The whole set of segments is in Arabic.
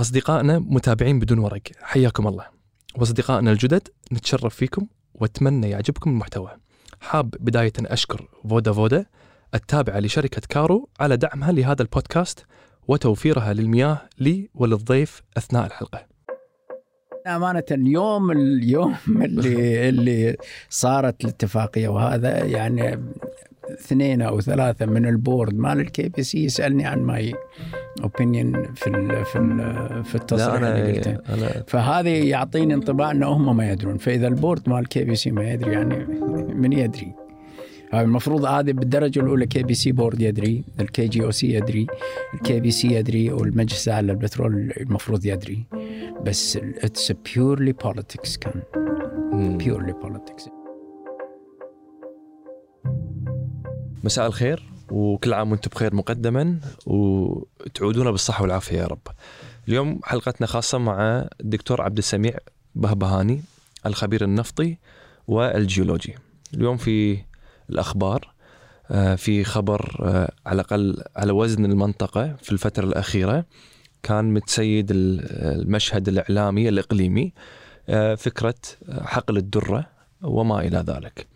أصدقائنا متابعين بدون ورق. حياكم الله. وأصدقائنا الجدد نتشرف فيكم وأتمنى يعجبكم المحتوى. حاب بداية أشكر فودا فودا التابعة لشركة كارو على دعمها لهذا البودكاست وتوفيرها للمياه لي وللضيف أثناء الحلقة. أمانة اليوم اليوم اللي اللي صارت الاتفاقية وهذا يعني اثنين أو ثلاثة من ال board مال ال KPC يسألني عن ماي opinion في ال في ال في التصريح اللي قلته. أنا فهذه يعطيني انطباع ان هم ما يدرون. فإذا ال board مال ال KPC ما يدري يعني من يدري؟ المفروض هذه بالدرجة الأولى KPC board يدري ال KGOC يدري ال KPC يدري والمجلس الأعلى للبترول المفروض يدري. بس it's purely politics كان. purely politics مساء الخير وكل عام وأنتم بخير مقدما وتعودون بالصحة والعافية يا رب. اليوم حلقتنا خاصة مع الدكتور عبد السميع بهبهاني الخبير النفطي والجيولوجي. اليوم في الأخبار آه، في خبر آه، على الأقل على وزن المنطقة في الفترة الأخيرة. كان متسيد ال- المشهد الإعلامي الإقليمي آه، فكرة حقل الدرة وما إلى ذلك.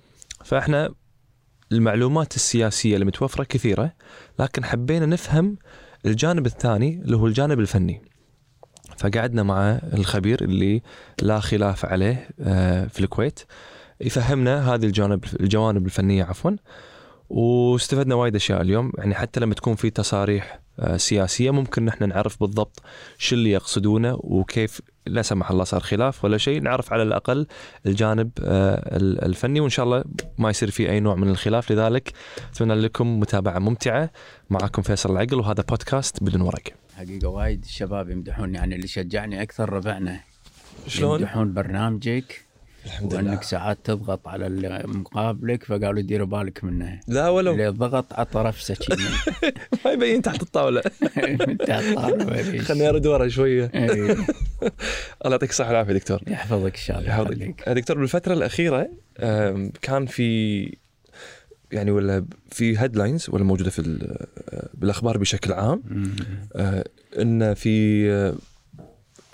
فإحنا المعلومات السياسية اللي متوفرة كثيرة لكن حبينا نفهم الجانب الثاني اللي هو الجانب الفني. فقعدنا مع الخبير اللي لا خلاف عليه آه، في الكويت. يفهمنا هذه الجانب الجوانب الفنية عفوا. واستفدنا وايد أشياء اليوم. يعني حتى لما تكون في تصاريح آه، سياسية ممكن نحن نعرف بالضبط شو اللي يقصدونه وكيف لا سمح الله صار خلاف ولا شيء نعرف على الأقل الجانب آه، ال- الفني وإن شاء الله ما يصير في أي نوع من الخلاف. لذلك أتمنى لكم متابعة ممتعة. معكم فيصل العقل وهذا بودكاست بدون ورق. حقيقة وايد الشباب يمدحون يعني اللي شجعني أكثر ربعنا. شلون؟ يمدحون برنامجك. الحمد لله. وانك ساعات تضغط على اللي مقابلك فقالوا ديروا بالك منه. لا ولو. اللي ضغط عطى رفسه شي ما يبين تحت الطاولة. تحت فيش. خليني أرد ورا شوية. إيه. الله يعطيك الصحة والعافية دكتور. يحفظك إن شاء الله يحفظك. يخليك. دكتور بالفترة الأخيرة آم، كان في يعني ولا في هيدلاينز ولا موجودة في آه، بالأخبار بشكل عام. آه، إن في آه،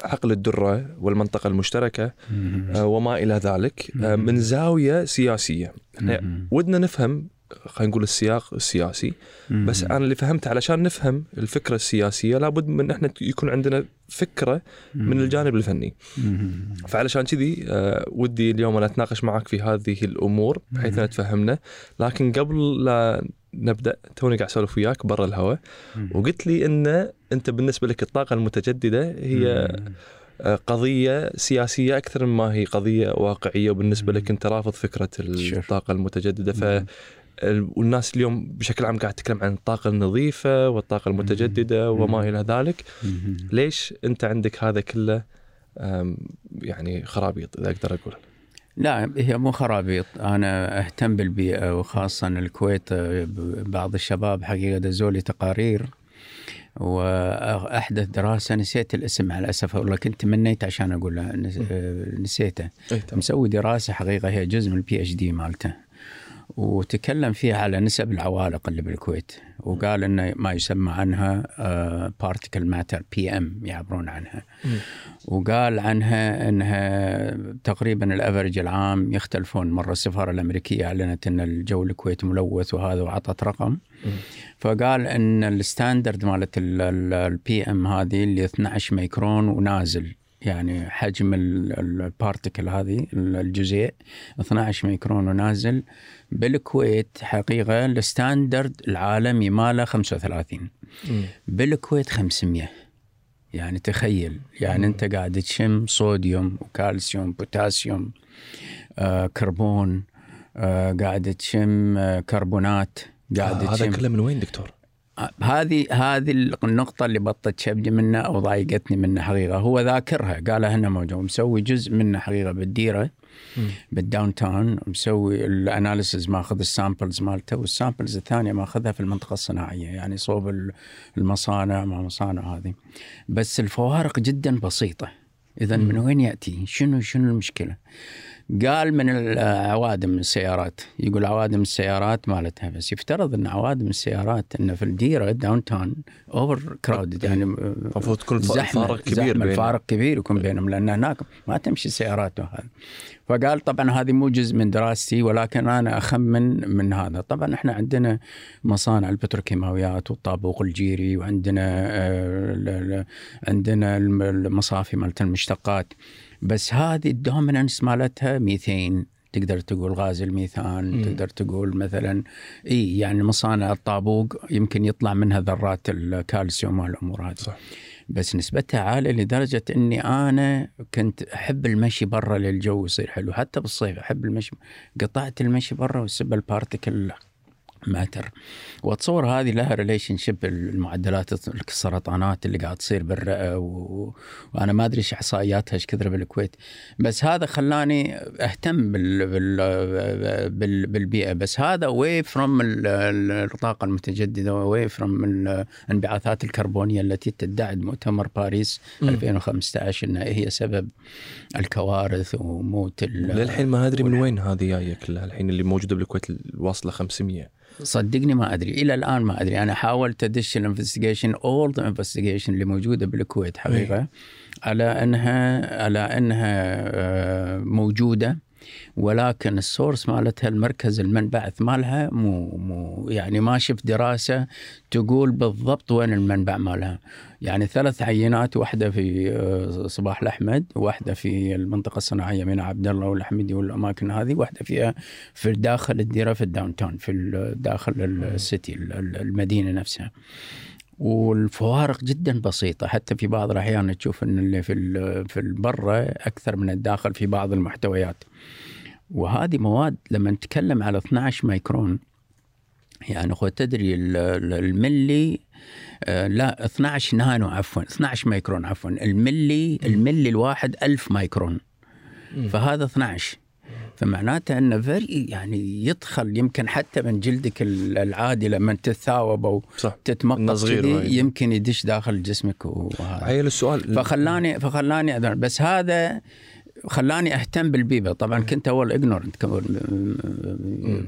حقل الدرة والمنطقة المشتركة مم. آه، وما إلى ذلك آه، من زاوية سياسية إحنا مم. ودنا نفهم خلينا نقول السياق السياسي مم. بس أنا اللي فهمت علشان نفهم الفكرة السياسية لابد من إحنا يكون عندنا فكرة من الجانب الفني مم. فعلشان كذي آه، ودي اليوم أنا أتناقش معك في هذه الأمور بحيث انها تفهمنا لكن قبل لا نبدأ توني قاعد أسولف وياك برا الهواء مم. وقلت لي إن أنت بالنسبة لك الطاقة المتجددة هي مم. آه، قضية سياسية أكثر مما هي قضية واقعية وبالنسبة لك أنت رافض فكرة الطاقة المتجددة ف مم. ال- والناس اليوم بشكل عام قاعد تتكلم عن الطاقة النظيفة والطاقة المتجددة وما إلى ذلك. ليش أنت عندك هذا كله يعني خرابيط إذا أقدر أقول؟ لا هي مو خرابيط. أنا أهتم بالبيئة وخاصة الكويت آه، بعض الشباب حقيقة دزوا لي تقارير وأحدث دراسة نسيت الاسم مع الأسف والله كنت تمنيت عشان أقولها. نس- آه، نسيته. تمام. مسوي دراسة حقيقة هي جزء من ال PhD مالته. وتكلم فيها على نسب العوالق اللي بالكويت وقال إنه ما يسمى عنها particle matter PM يعبرون عنها مم. وقال عنها إنها تقريبا ال average العام يختلفون مرة السفارة الأمريكية أعلنت إن الجو الكويت ملوث وهذا وعطت رقم مم. فقال إن ال standard مالت ال PM هذه اللي 12 ميكرون ونازل يعني حجم ال particle هذه الجزيء 12 ميكرون ونازل بالكويت حقيقة ال standard العالمي ماله 35 مم. بالكويت 500 يعني تخيل يعني انت قاعد تشم صوديوم وكالسيوم بوتاسيوم آه كربون آه قاعد تشم آه كربونات قاعد آه هذا كله من وين دكتور؟ هذه هذه النقطة اللي بطت چبدي منها أو ضايقتني منها حقيقة هو ذاكرها قالها هنا موجود مسوي جزء منه حقيقة بالديرة. بال downtown مسوي ال analysis ماخذ ال samples مالته وال samples الثانية ماخذها في المنطقة الصناعية يعني صوب ال- المصانع مع مصانع هذه بس الفوارق جدا بسيطة اذا من وين يأتي؟ شنو شنو المشكلة؟ قال من العوادم السيارات. يقول عوادم السيارات مالتها بس يفترض إن عوادم السيارات انه في الديرة downtown overcrowded يعني المفروض تكون زحمة فارق كبير زحمة بين الفارق كبير يكون بينهم لأن هناك ما تمشي السيارات وهذا. فقال طبعا هذه مو جزء من دراستي ولكن أنا أخمن من هذا. طبعا إحنا عندنا مصانع البتروكيماويات والطابوق الجيري وعندنا آه، عندنا الم- المصافي مالت المشتقات. بس هذه ال dominance مالتها ميثين. تقدر تقول غاز الميثان مم. تقدر تقول مثلا إي يعني مصانع الطابوق يمكن يطلع منها ذرات الكالسيوم والأمور هذه. صح. بس نسبتها عالية لدرجة أني أنا كنت أحب المشي برا للجو يصير حلو. حتى بالصيف أحب المشي قطعت المشي برا والسبب ال particle matter. واتصور هذه لها relationship المعدلات السرطانات اللي قاعد تصير بالرئة و... وأنا ما أدري إيش إحصائياتها إيش كثر بالكويت. بس هذا خلاني أهتم بال... بال... بال... بالبيئة. بس هذا away from الطاقة المتجددة away from الانبعاثات الكربونية التي تدعي مؤتمر باريس مم. 2015 إنها هي سبب الكوارث وموت ال... للحين ما أدري من وين هذه جاية كلها الحين اللي موجودة بالكويت واصله 500 صدقني ما أدري. إلى الآن ما أدري. أنا حاولت أدش ال investigation اول investigation اللي موجودة بالكويت حقيقه على أنها على أنها آه، موجودة. ولكن ال source مالتها المركز المنبعث مالها مو مو يعني ما شفت دراسة تقول بالضبط وين المنبع مالها. يعني ثلاث عينات واحدة في آه، صباح الأحمد واحدة في المنطقة الصناعية مينا عبد الله والأحمدي والأماكن هذه واحدة فيها في داخل الديرة في ال downtown في داخل ال city ال- ال- المدينة نفسها. والفوارق جدا بسيطة. حتى في بعض الأحيان تشوف إن اللي في في البرة أكثر من الداخل في بعض المحتويات. وهذه مواد لما نتكلم على 12 مايكرون يعني اخوة تدري ال- ال- الملي آه، لا 12 نانو عفوا 12 مايكرون عفوا الملي الملي الواحد 1000 مايكرون. فهذا 12 فمعناته أنه very يعني يدخل يمكن حتى من جلدك ال- العادي لما تتثاوب أو صح. تتمقص. يمكن يدش داخل جسمك وهذا. عيل السؤال. فخلاني فخلاني بس هذا خلاني أهتم بالبيئه طبعا كنت أول ignorant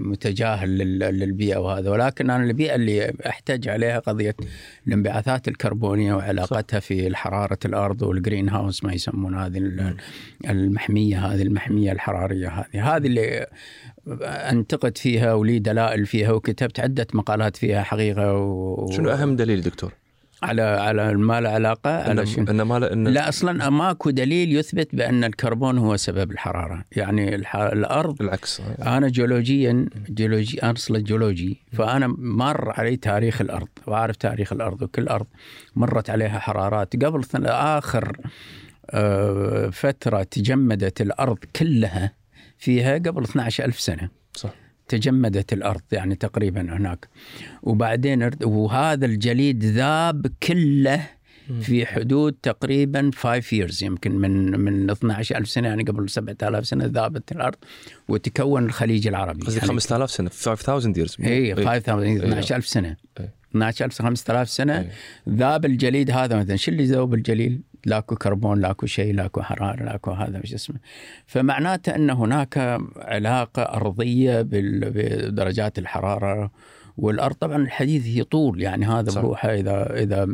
متجاهل لل- للبيئة وهذا. ولكن أنا البيئة اللي احتاج عليها قضية الانبعاثات الكربونية وعلاقتها في حراره الأرض وال green house ما يسمون هذه ال- المحمية هذه المحمية الحرارية هذه. هذه اللي أنتقد فيها ولي دلائل فيها وكتبت عدة مقالات فيها حقيقة و... شنو أهم دليل دكتور؟ على على ما له علاقة على؟ انه إنه ما انه لا أصلا ماكو دليل يثبت بأن الكربون هو سبب الحرارة، يعني الح... الأرض بالعكس أنا جيولوجيا جيولوجي أنا أصلا جيولوجي فأنا مر علي تاريخ الأرض وأعرف تاريخ الأرض وكل أرض مرت عليها حرارات. قبل ثن- آخر آه، فترة تجمدت الأرض كلها فيها قبل 12000 سنة. صح. تجمدت الأرض يعني تقريبا هناك. وبعدين وهذا الجليد ذاب كله في حدود تقريبا 5 years يمكن من من 12000 سنة يعني قبل 7000 سنة ذابت الأرض وتكون الخليج العربي. قصدك يعني 5000 سنة 5000 years. اي 5000 12000 سنة. إيه. 12000 5000 سنة إيه. ذاب الجليد هذا مثلا. شو اللي ذوب الجليد؟ لاكو كربون لاكو شيء لاكو حرارة لاكو هذا وش اسمه. فمعناته أن هناك علاقة أرضية بدرجات الحرارة والأرض طبعا الحديث هي طول يعني هذا صح. بروحه إذا إذا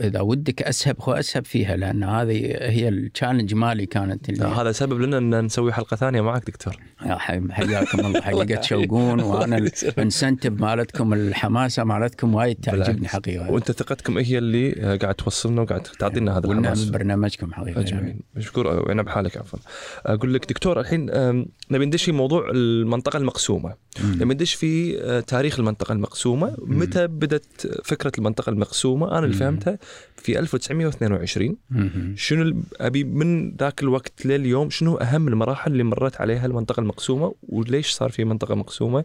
إذا ودك أسهب هو أسهب فيها لأن هذه هي ال challenge مالي كانت اللي هذا سبب لنا إن نسوي حلقة ثانية معك دكتور يا حي- حياكم الله حقيقة تشوقون وأنا ال incentive مالتكم الحماسة مالتكم وايد تعجبني. حقيقة وأنت ثقتكم هي اللي آه، قاعد توصلنا وقاعد تعطينا هذا الحماس برنامجكم حقيقة يعني. أجمعين مشكور وأنا بحالك عفوا أقول لك دكتور الحين نبي ندش في موضوع المنطقة المقسومة. لما ندش في آه، تاريخ المنطقة المقسومة. متى بدت فكرة المنطقة المقسومة؟ أنا اللي. فهمتها في 1922 مم. شنو أبي من ذاك الوقت لليوم شنو أهم المراحل اللي مرت عليها المنطقة المقسومة؟ وليش صار في منطقة مقسومة؟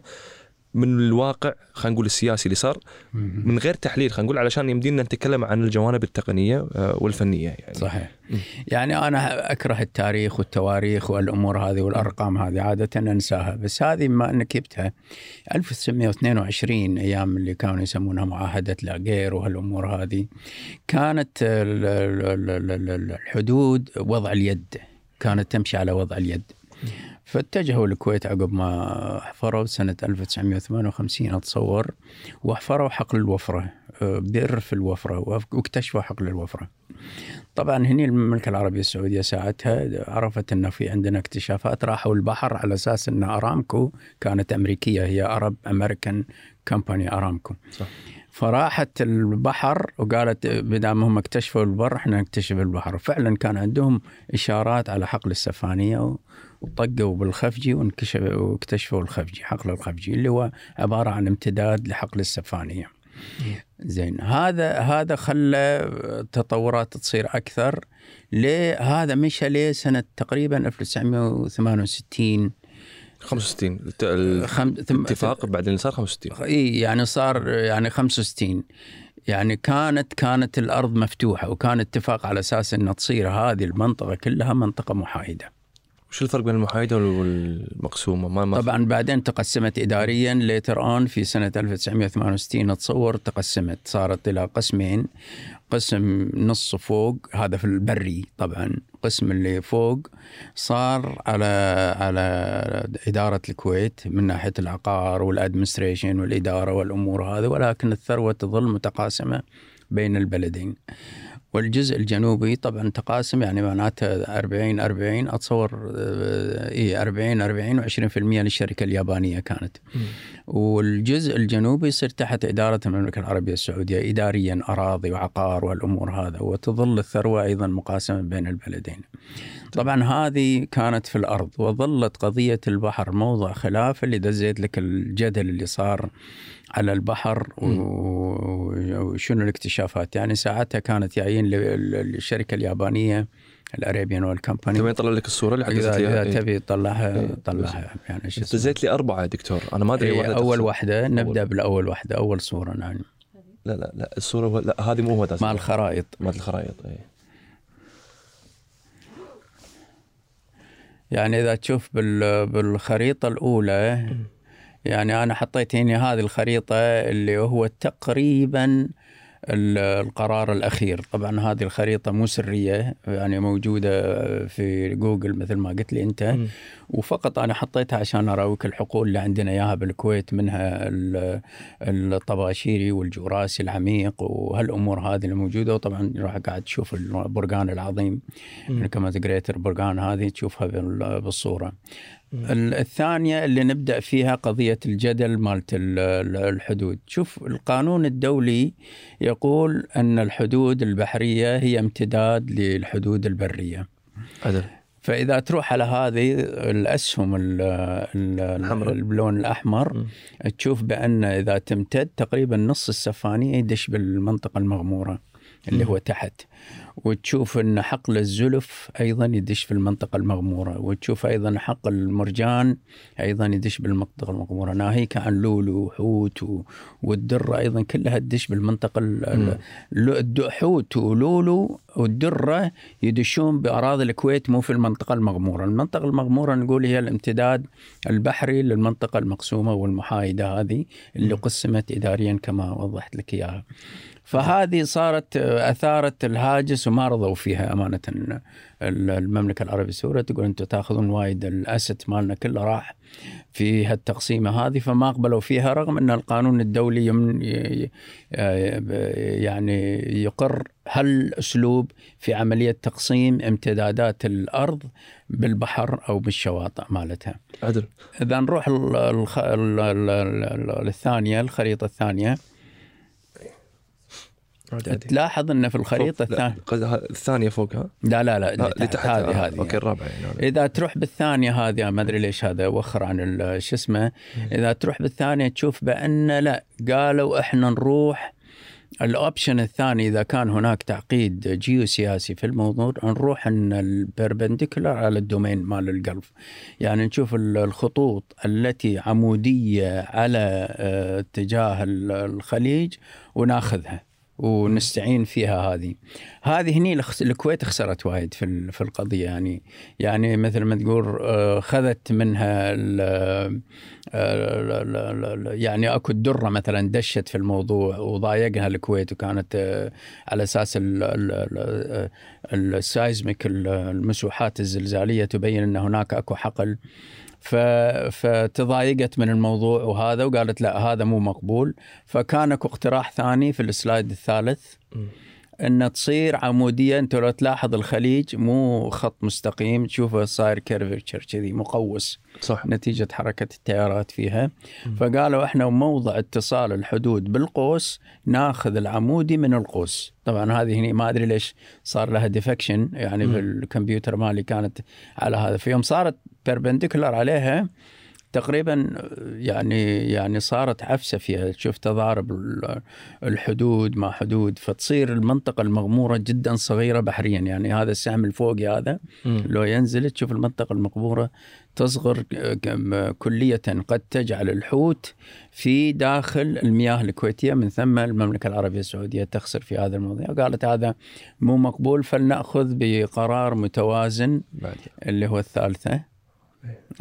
من الواقع خلينا نقول السياسي اللي صار. من غير تحليل خلينا نقول علشان يمدينا نتكلم عن الجوانب التقنية آه، والفنية يعني صحيح. يعني أنا أكره التاريخ والتواريخ والأمور هذه والأرقام هذه عادة أنساها بس هذه ما انك جبتها 1922 أيام اللي كانوا يسمونها معاهدة لاغير وهالأمور هذه كانت ال- ال- ال- ال- ال- الحدود وضع اليد كانت تمشي على وضع اليد فاتجهوا الكويت عقب ما حفروا سنة 1958 أتصور وحفروا حقل الوفرة آه، بئر في الوفرة واكتشفوا حقل الوفرة. طبعا هني المملكة العربية السعودية ساعتها عرفت أنه في عندنا اكتشافات راحوا البحر على أساس أن أرامكو كانت أمريكية هي أرب أمريكان كمباني أرامكو. صح. فراحت البحر وقالت بدام هم اكتشفوا البر إحنا نكتشف البحر. فعلا كان عندهم إشارات على حقل السفانية وطقوا بالخفجي واكتشفوا الخفجي حقل الخفجي اللي هو عبارة عن امتداد لحقل السفانية. زين هذا هذا خلى تطورات تصير أكثر. ليه؟ هذا مشى ليه سنة تقريبا 1968 65 الاتفاق بعدين صار 65 إي يعني صار يعني 65 يعني كانت كانت الأرض مفتوحة وكان اتفاق على أساس ان تصير هذه المنطقة كلها منطقة محايدة. وش الفرق بين المحايدة والمقسومة؟ ما, ما طبعا بعدين تقسمت اداريا later on في سنة 1968 اتصور تقسمت صارت إلى قسمين قسم نص فوق هذا في البري طبعا القسم اللي فوق صار على على إدارة الكويت من ناحية العقار وال administration والإدارة والأمور هذه ولكن الثروة تظل متقاسمة بين البلدين. والجزء الجنوبي طبعا تقاسم يعني معناته 40 40 أتصور اي 40 40 و20% للشركة اليابانية كانت. م. والجزء الجنوبي يصير تحت إدارة المملكة العربية السعودية اداريا أراضي وعقار والأمور هذا وتظل الثروة أيضا مقاسمة بين البلدين. طبعا هذه كانت في الأرض وظلت قضية البحر موضع خلاف اللي دزيت لك الجدل اللي صار على البحر وشنو الاكتشافات؟ يعني ساعتها كانت جايين للشركة اليابانية الأريبيان اول كمباني تبي اطلع لك الصورة اللي حجزت اذا, إذا تبي تطلعها إيه. طلعها. يعني شو دزيت لي أربعة دكتور. أنا ما أدري إيه أول واحدة. نبدأ بالأول واحدة. أول صورة نعم. لا لا لا الصورة لا هذه مو هو مال الخرائط. مال الخرائط اي يعني إذا تشوف بالخريطة الأولى يعني أنا حطيت هنا هذه الخريطة اللي هو تقريبا القرار الأخير. طبعا هذه الخريطة مو سرية يعني موجودة في جوجل مثل ما قلت لي أنت. م. وفقط أنا حطيتها عشان أراويك الحقول اللي عندنا إياها بالكويت منها الطباشيري والجوراسي العميق وهالأمور هذه اللي موجودة. وطبعا راح قاعد تشوف البرقان العظيم كما greater برقان هذه تشوفها بالصورة. الثانية اللي نبدأ فيها قضية الجدل مالت الحدود. شوف القانون الدولي يقول أن الحدود البحرية هي امتداد للحدود البرية. أدل. فإذا تروح على هذه الأسهم اللون الأحمر م. تشوف بأن إذا تمتد تقريبا نص السفانيه يدش بالمنطقة المغمورة اللي هو تحت. وتشوف إن حقل الزلف أيضا يدش في المنطقة المغمورة وتشوف أيضا حقل المرجان أيضا يدش بالمنطقة المغمورة. ناهيك عن لولو وحوت والدره أيضا كلها تدش بالمنطقة حوت ولولو والدرة يدشون بأراضي الكويت مو في المنطقة المغمورة، المنطقة المغمورة نقول هي الامتداد البحري للمنطقة المقسومة والمحايدة هذه اللي قسمت اداريا كما وضحت لك إياها. فهذه صارت أثارت الهاجس وما رضوا فيها أمانة المملكة العربية السورية تقول أنتم تأخذون وايد الأسيت مالنا كله راح في هالتقسيمة هذه فما قبلوا فيها رغم أن القانون الدولي يمن يعني يقر هالأسلوب في عملية تقسيم امتدادات الأرض بالبحر أو بالشواطئ مالتها. عدل. إذا نروح الثانية الخريطة الثانية تلاحظ ان في الخريطة الثانية الثانية فوقها لا لا لا اللي تحت هذه آه. هذه. okay الرابعه يعني. إذا تروح بالثانية هذه ما أدري ليش هذا وخر عن شو اسمه إذا تروح بالثانية تشوف بأن لا قالوا إحنا نروح. ال option الثاني إذا كان هناك تعقيد جيوسياسي في الموضوع نروح إن ال perpendicular على ال domain مال القلب. يعني نشوف الخطوط التي عمودية على آه، اتجاه الخليج وناخذها. ونستعين فيها هذه. هذه هني الكويت خسرت وايد في في القضية يعني يعني مثل ما تقول آه، خذت منها ال- آه، لا- لا- لا- لا- يعني أكو الدرة مثلا دشت في الموضوع وضايقها الكويت وكانت آه، على أساس ال- ال- ال- ال- ال seismic ال- المسوحات الزلزالية تبين أن هناك أكو حقل. فتضايقت من الموضوع وهذا وقالت لا هذا مو مقبول فكان أكو اقتراح ثاني في ال slide الثالث مم. إن تصير عموديه أنت لو تلاحظ الخليج مو خط مستقيم تشوفه صاير curvature كذي مقوس. صح. نتيجة حركة التيارات فيها. فقالوا إحنا موضع اتصال الحدود بالقوس ناخذ العمودي من القوس. طبعا هذه هني ما أدري ليش صار لها deflection يعني مم. في الكمبيوتر مالي كانت على هذا. في يوم صارت perpendicular عليها تقريبا يعني يعني صارت عفسة فيها. تشوف تضارب ال- الحدود مع حدود فتصير المنطقة المغمورة جدا صغيرة بحريا. يعني هذا السهم الفوقي هذا. لو ينزل تشوف المنطقة المغمورة تصغر كم- كلية قد تجعل الحوت في داخل المياه الكويتية من ثم المملكة العربية السعودية تخسر في هذا الموضوع. قالت هذا مو مقبول فلنأخذ بقرار متوازن بعد. اللي هو الثالثة. ال- ال-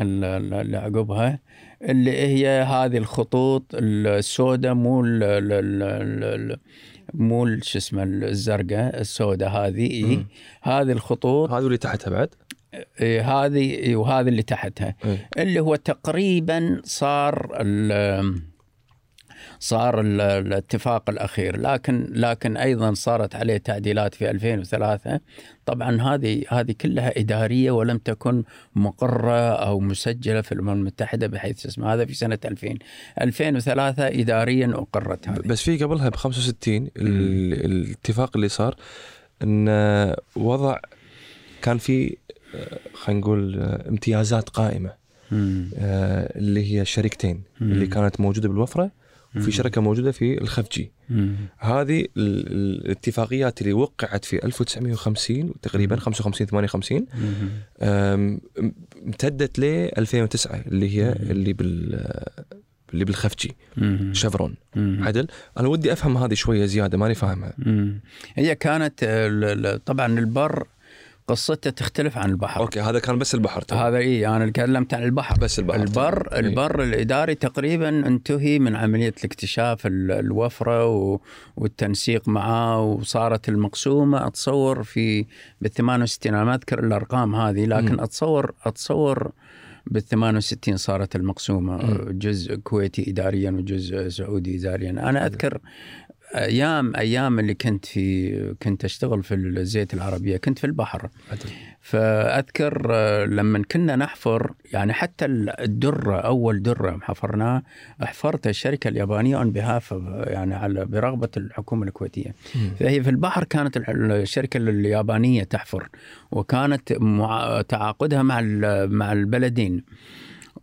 اللي عقبها اللي هي هذه الخطوط السوداء مو ال- مو شو اسمه الزرقاء السوداء هذه إيه. هذه الخطوط هذا اللي تحتها بعد إيه، هذه وهذه اللي تحتها إيه. اللي هو تقريبا صار صار ال- الاتفاق الأخير. لكن لكن أيضا صارت عليه تعديلات في 2003 طبعا هذه هذه كلها إدارية ولم تكن مقرة أو مسجلة في الأمم المتحدة بحيث اسمها هذا في سنة 2000 2003 اداريا أقرت هذه. بس في قبلها ب 65 ال- الاتفاق اللي صار إن وضع كان في خلينا نقول امتيازات قائمة مم. آه، اللي هي الشركتين مم. اللي كانت موجودة بالوفرة وفي شركة موجودة في الخفجي. هذه ال- ال- الاتفاقيات اللي وقعت في 1950 تقريبا 55 58 مم. أم، امتدت ل 2009 اللي هي اللي بال اللي بالخفجي. شفرون. عدل أنا ودي أفهم هذه شوية زيادة ماني فاهمها. هي كانت طبعا البر قصته تختلف عن البحر okay هذا كان بس البحر تو. هذا اي أنا تكلمت عن البحر بس البحر البر إيه. البر الإداري تقريبا انتهي من عملية الاكتشاف ال- الوفرة و- والتنسيق معاه وصارت المقسومة أتصور في بال 68 أنا ما أذكر الأرقام هذه لكن مم. اتصور أتصور بال 68 صارت المقسومة مم. جزء كويتي اداريا وجزء سعودي اداريا أنا أذكر أيام أيام اللي كنت في كنت أشتغل في الزيت العربية كنت في البحر. فأذكر آه، لما كنا نحفر يعني حتى الدرة أول درة حفرناه حفرت الشركة اليابانية اون بهاف يعني على برغبة الحكومة الكويتية. فهي في البحر كانت الشركة اليابانية تحفر وكانت مع تعاقدها مع مع البلدين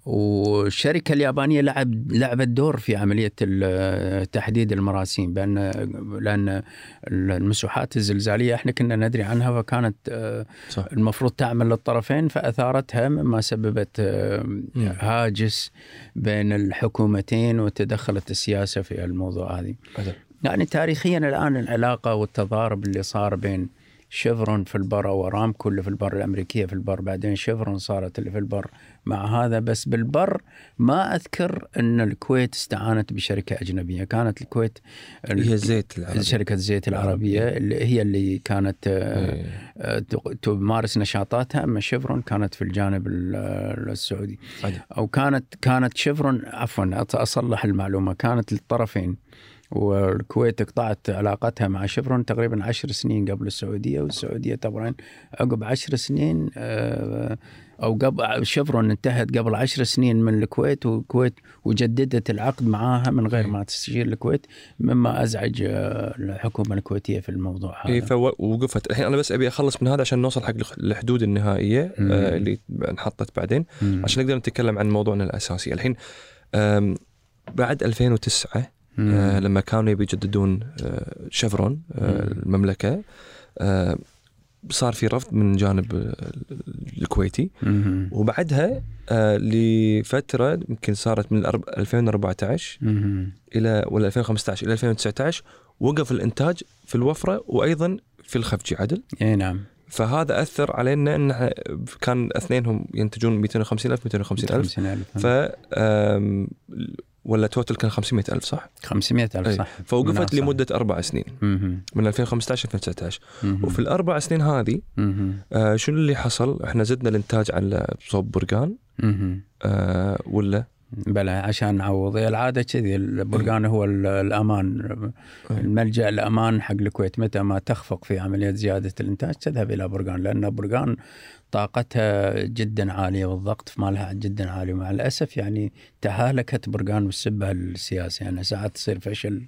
والشركة اليابانية لعب لعبت دور في عملية ال- تحديد المراسيم بان لأن المسوحات الزلزالية إحنا كنا ندري عنها فكانت آه، صح المفروض تعمل للطرفين فأثارتها مما سببت آه،. هاجس بين الحكومتين وتدخلت السياسة في الموضوع هذه. يعني تاريخيا الآن العلاقة والتضارب اللي صار بين شيفرون في البر وارامكو اللي في البر الأمريكية في البر بعدين شيفرون صارت اللي في البر. مع هذا بس بالبر ما أذكر إن الكويت استعانت بشركة أجنبية. كانت الكويت هي الزيت العربي. شركة الزيت العربية اللي هي اللي كانت آه، إيه. آه، تمارس نشاطاتها. أما شيفرون كانت في الجانب ال- السعودي. أو كانت كانت شيفرون عفوا أصلح المعلومة. كانت للطرفين. والكويت قطعت علاقتها مع شيفرون تقريبا عشر سنين قبل السعودية والسعودية طبعا عقب عشر سنين آه، أو قبل شيفرون انتهت قبل عشر سنين من الكويت والكويت وجددت العقد معاها من غير ما تستشير الكويت مما أزعج آه، الحكومة الكويتية في الموضوع هذا اي فوقفت الحين أنا بس أبي أخلص من هذا عشان نوصل حق الحدود النهائية مم. آه اللي انحطت بعدين مم. عشان نقدر نتكلم عن موضوعنا الأساسي الحين بعد 2009 مم. آه لما كانوا يبي يجددون آه شفرون آه مم. المملكة آه صار في رفض من جانب الكويتي مم. وبعدها آه لفترة يمكن صارت من الأرب- 2014 مم. إلى ولا 2015 إلى 2019 وقف الإنتاج في الوفرة وأيضا في الخفجي عدل إي نعم فهذا أثر علينا إن كان اثنينهم ينتجون 250 ألف 250 ألف 500,000 ف ولا توتل كان 500 ألف صح؟ 500,000 أي. صح فوقفت مناصة. لمدة أربع سنين مهم. من 2015 2019 مهم. وفي الأربع سنين هذه. آه شنو اللي حصل؟ إحنا زدنا الإنتاج على صوب برقان. آه ولا بلى عشان نعوض. العادة كذي البرقان هو ال- الأمان. الملجأ الأمان حق الكويت متى ما تخفق في عملية زيادة الإنتاج تذهب إلى برقان لأن برقان طاقتها جدا عالية والضغط مالها جدا عالي. ومع الأسف يعني تهالكت برقان بسبب السياسة يعني ساعات تصير فشل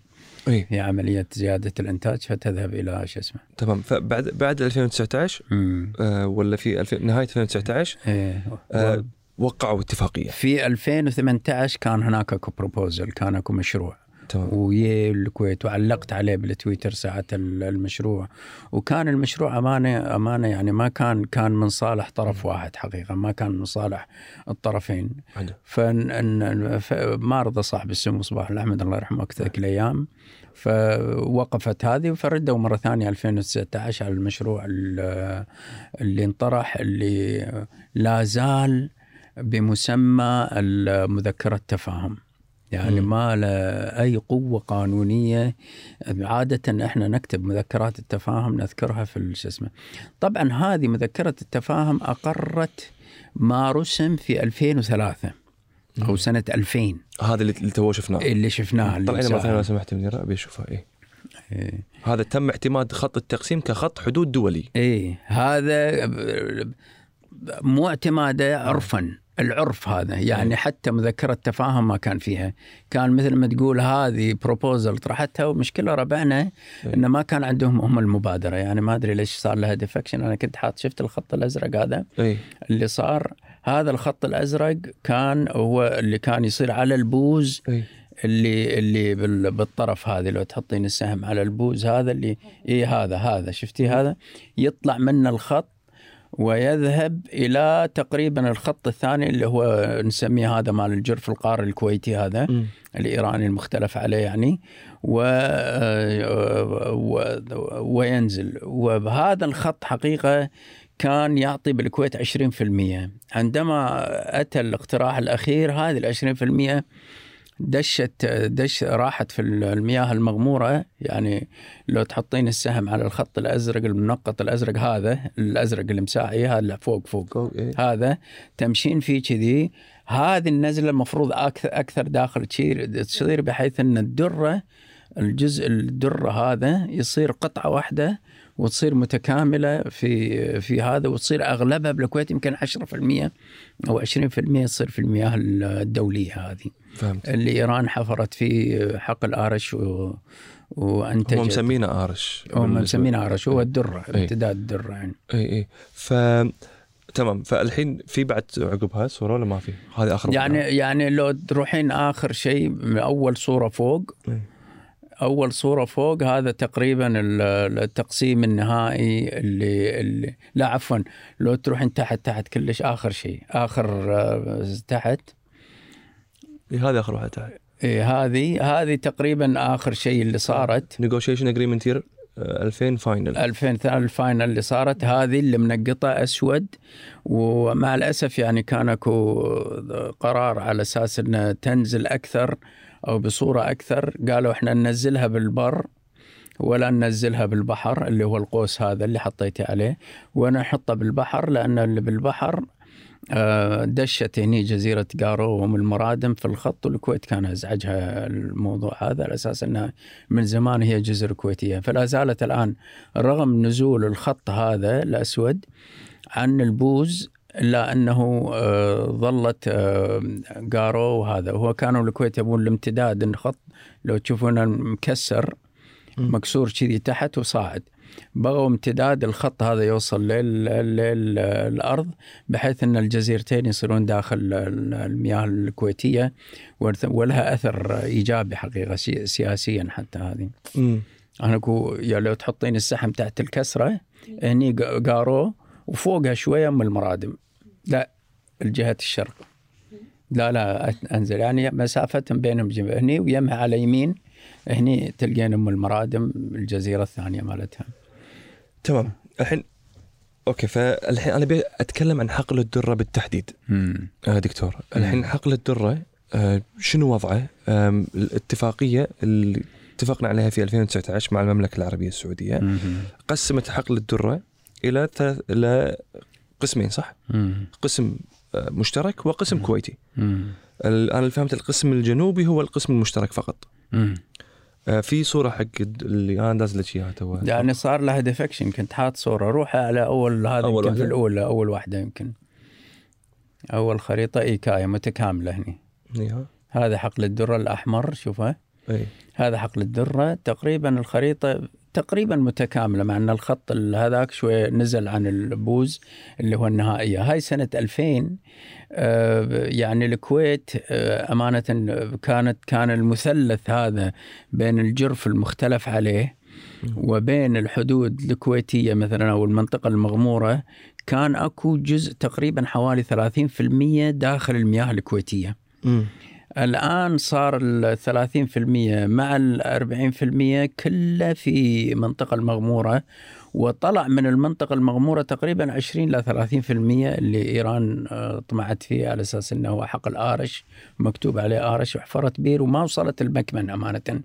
اي في عملية زيادة الإنتاج فتذهب إلى شو اسمه؟ تمام. فبعد بعد 2019 امم آه ولا في 2000 نهاية 2019 إيه. آه وقعوا اتفاقيه في 2018 كان هناك أكو بروبوزل كان أكو مشروع. تمام. ويا الكويت وعلقت عليه بالتويتر ساعة ال- المشروع. وكان المشروع أمانة أمانة يعني ما كان كان من صالح طرف واحد حقيقة ما كان من صالح الطرفين. فما رضى صاحب السمو صباح الأحمد الله يرحمه ذيك الأيام. فوقفت هذه فردوا مرة ثانية 2019 على المشروع ال- اللي انطرح اللي لا زال بمسمى مذكرة تفاهم يعني. ما له أي قوة قانونية عادة إحنا نكتب مذكرات التفاهم نذكرها في شو اسمه طبعا هذه مذكرة التفاهم أقرت ما رسم في 2003 أو. سنة 2000 هذا اللي تو شفناه اللي شفناه طلعنا مرة ثانية لو. سمحت منيره أبي اشوفها اي إيه. هذا تم اعتماد خط التقسيم كخط حدود دولي إيه هذا مو اعتماده عرفا العرف هذا يعني إيه. حتى مذكرة تفاهم ما كان فيها. كان مثل ما تقول هذه proposal طرحتها ومشكلة ربعنا إيه. إنه ما كان عندهم هم المبادرة. يعني ما أدري ليش صار لها deflection أنا كنت حاط شفت الخط الأزرق هذا اي اللي صار. هذا الخط الأزرق كان هو اللي كان يصير على البوز اللي اللي بال- بالطرف هذه لو تحطين السهم على البوز هذا اللي اي هذا هذا شفتي هذا؟ يطلع منه الخط ويذهب إلى تقريبا الخط الثاني اللي هو نسميه هذا مال الجرف القار الكويتي هذا مم. الإيراني المختلف عليه يعني. و... و... وينزل. وبهذا الخط حقيقة كان يعطي بالكويت 20% عندما أتى الاقتراح الأخير هذه ال 20% دشت دش راحت في المياه المغمورة يعني لو تحطين السهم على الخط الأزرق المنقط الأزرق هذا الأزرق المساعي هذا فوق فوق. جو- إي. هذا تمشين فيه كذي. هذه النزلة المفروض أكثر أكثر داخل تصير تصير بحيث إن الدرة الجزء الدرة هذا يصير قطعة واحدة وتصير متكاملة في في هذا وتصير أغلبها بالكويت يمكن 10% أو 20% تصير في المياه الدولية هذه. فهمت. اللي إيران حفرت فيه حق الآرش و وأنتجت. هم مسمينه آرش. هم مسمينه آرش. هو الدرة إي. امتداد الدرة يعني. اي اي ف تمام. فالحين في بعد عقبها صورة ولا ما في؟ هذه آخر يعني واحدة. يعني لو تروحين آخر شيء أول صورة فوق. إي. أول صورة فوق هذا تقريبا ال- التقسيم النهائي اللي, اللي لا عفوا. لو تروحين تحت تحت كلش آخر شيء. آخر آه، تحت. إيه هذه آخر واحدة تعال إيه هذه هذه تقريبا آخر شيء اللي صارت. negotiation agreement year 2000 final 2000 ال final اللي صارت. هذه اللي منقطة أسود ومع الأسف يعني كان أكو قرار على أساس إنها تنزل أكثر أو بصورة أكثر. قالوا إحنا ننزلها بالبر ولا ننزلها بالبحر اللي هو القوس هذا اللي حطيتي عليه. وأنا احطه بالبحر لأن اللي بالبحر دشت هني جزيرة قارو وهم المرادم في الخط والكويت كان أزعجها الموضوع هذا على أساس إنها من زمان هي جزر كويتية. فلا زالت الآن رغم نزول الخط هذا الأسود عن البوز إلا أنه آه، ظلت آه، قارو وهذا. هو كانوا الكويت يبون الامتداد الخط لو تشوفونه مكسر. مكسور كذي تحت وصاعد. بغوا امتداد الخط هذا يوصل للارض بحيث إن الجزيرتين يصيرون داخل ال- المياه الكويتية ورث- ولها أثر إيجابي حقيقة سي- سياسيا حتى هذه. أنا اكو يا لو تحطين السحم تحت الكسرة هني قارو وفوقها شوية أم المرادم. لا الجهة الشرق. لا لا أنزل يعني مسافه بينهم هني ويمها على يمين هني تلقين أم المرادم الجزيرة الثانية مالتها تمام الحين أوكي فالحين أنا أبي أتكلم عن حقل الدرة بالتحديد مم. آه دكتور الحين حقل الدرة آه شنو وضعه؟ آم، الاتفاقية اللي اتفقنا عليها في 2019 مع المملكة العربية السعودية مم. قسمت حقل الدرة إلى ثلاث إلى قسمين صح؟ مم. قسم آه، مشترك وقسم كويتي. مم. أنا فهمت القسم الجنوبي هو القسم المشترك فقط. مم. آه، في صورة حق اللي أنا داز لك اياها تو يعني صار لها deflection كنت حاط صورة روح على أول هذا أول يمكن في واحدة؟ الأولى أول واحدة يمكن. أول خريطة ايكايا متكاملة هني. إيها. هذا حقل الدرة الأحمر شوفه. هذا حقل الدرة تقريبا الخريطة تقريبا متكاملة مع أن الخط ال- هذاك شوية نزل عن البوز اللي هو النهائية هاي سنة 2000 آه، يعني الكويت آه، أمانة كانت كان المثلث هذا بين الجرف المختلف عليه وبين الحدود الكويتية مثلا أو المنطقة المغمورة كان أكو جزء تقريبا حوالي 30% داخل المياه الكويتية. الآن صار ال 30% مع ال 40% كله في منطقة المغمورة وطلع من المنطقة المغمورة تقريبا 20 إلى 30% اللي إيران آه، طمعت فيه على أساس أنه هو حقل آرش مكتوب عليه آرش وحفرت بير وما وصلت المكمن أمانة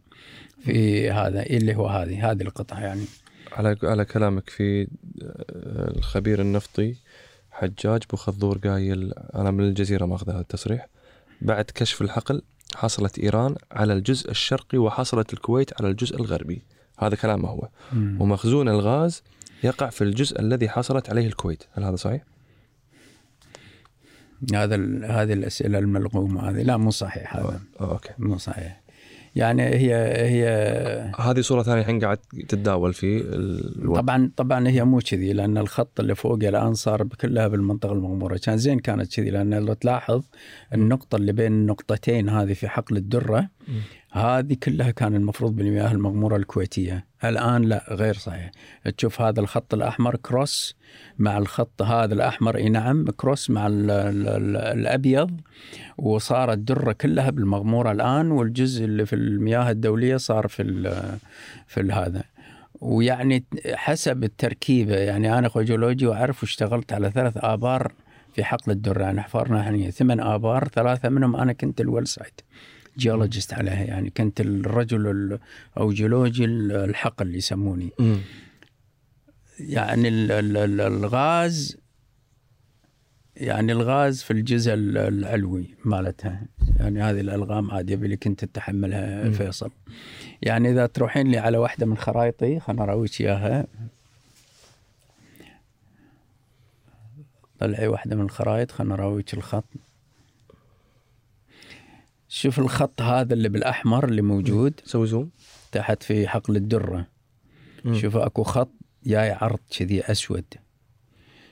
في هذا اللي هو هذه هذه القطعة يعني. على على كلامك في آه، الخبير النفطي حجاج بو خضور قايل أنا من الجزيرة ماخذ هذا التصريح. بعد كشف الحقل حصلت إيران على الجزء الشرقي وحصلت الكويت على الجزء الغربي. هذا كلامه هو. ومخزون الغاز يقع في الجزء الذي حصلت عليه الكويت. هل هذا صحيح؟ هذا هذه الأسئلة الملغومة هذه. لا مو صحيح هذا. آه، أوكي. مو صحيح. يعني هي هي هذه صورة ثانية الحين قاعد تتداول في الوقت. طبعا طبعا هي مو كذي لأن الخط اللي فوق الآن صار كلها بالمنطقة المغمورة. كان زين كانت كذي لأن لو تلاحظ النقطة اللي بين النقطتين هذه في حقل الدرة هذه كلها كان المفروض بالمياه المغمورة الكويتية. الآن لا غير صحيح. تشوف هذا الخط الأحمر كروس مع الخط هذا الأحمر إي نعم كروس مع ال ال ال الأبيض وصارت الدره كلها بالمغمورة الآن والجزء اللي في المياه الدولية صار في في ال- هذا. ويعني حسب التركيبة يعني اخو جيولوجي وأعرف واشتغلت على ثلاث آبار في حقل الدرة. يعني حفرنا ثمان آبار ثلاثة منهم أنا كنت ال well site geologist عليها يعني كنت الرجل ال- أو جيولوجي الحقل اللي يسموني. أمم. يعني ال- ال- ال- الغاز يعني الغاز في الجزء ال- العلوي مالتها. يعني هذه الألغام عاد يبي لك أنت تتحملها. فيصل. يعني إذا تروحين لي على واحدة من خرائطي خلنا اراويك إياها. طلعي واحدة من الخرائط خلنا اراويك الخط. شوف الخط هذا اللي بالأحمر اللي موجود. سوي zoom. تحت في حقل الدرة. مم. شوف أكو خط جاي عرض كذي أسود.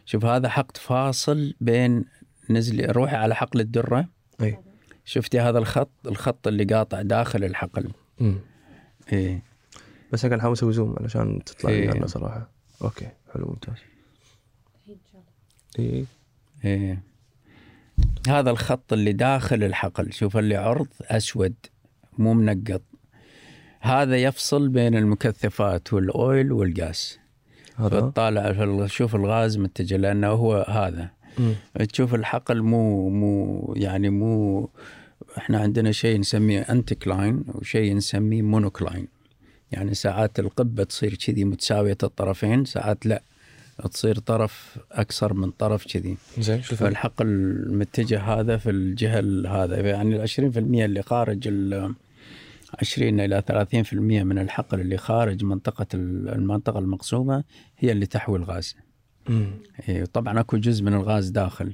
شوف هذا حقل فاصل بين نزلي روحي على حقل الدرة. أي. شفتي هذا الخط؟ الخط اللي قاطع داخل الحقل. أمم. إيه بس أنا قاعد احاول أسوي zoom علشان تطلع لي إيه. لنا صراحة أوكي حلو ممتاز. إي. إيه هذا الخط اللي داخل الحقل شوف اللي عرض أسود مو منقط. هذا يفصل بين المكثفات وال oil والغاز هذا؟ شوف الغاز متجه لأنه هو هذا. أمم. تشوف الحقل مو مو يعني مو إحنا عندنا شيء نسميه anticline وشيء نسميه monocline يعني ساعات القبة تصير كذي متساوية الطرفين ساعات لا. تصير طرف أكثر من طرف كذي زين شو الفرق؟ فالحقل المتجه هذا في الجهه ال- هذا يعني ال 20% اللي خارج ال 20 إلى 30% من الحقل اللي خارج منطقة ال- المنطقة المقسومه هي اللي تحوي الغاز. إيه، طبعا أكو جزء من الغاز داخل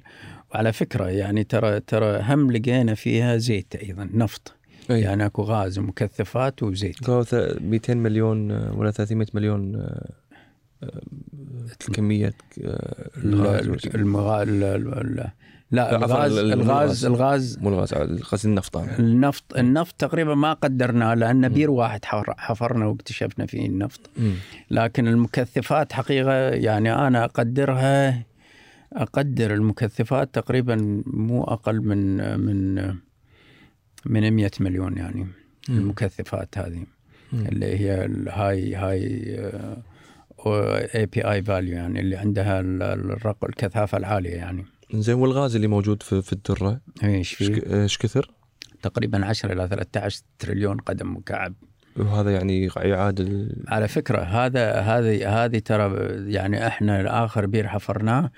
وعلى فكرة يعني ترى ترى هم لقينا فيها زيت أيضا نفط أي. يعني أكو غاز ومكثفات وزيت قالوا ث- 200 مليون ولا 300 مليون آه، آه، آه، الغاز المغا... ال- ال- ال- لا لا، عفواً، الغاز ال- ال- الغاز. الغاز. مو الغاز قصدي النفط. النفط النفط تقريبا ما قدرناه لأن بير واحد حفر- حفرنا واكتشفنا فيه النفط. لكن المكثفات حقيقة يعني أنا أقدرها أقدر المكثفات تقريبا مو أقل من من من 100 مليون يعني المكثفات هذه. اللي هي ال high high API value يعني اللي عندها الرق الكثافة العالية يعني. زين والغاز اللي موجود في, في الدرة إيش إيش إيش كثر؟ تقريبا 10 إلى 13 تريليون قدم مكعب. وهذا يعني يعادل على فكرة هذا هذه هذه ترى يعني إحنا اخر بير حفرناه.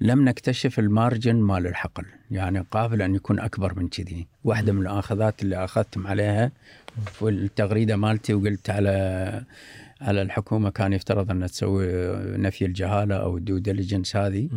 لم نكتشف ال margin مال الحقل يعني قابل أن يكون أكبر من كذي. واحدة من الآخذات اللي اخذتم عليها في التغريده مالتي وقلت على على الحكومة كان يفترض أن تسوي نفي الجهالة أو ال due diligence هذه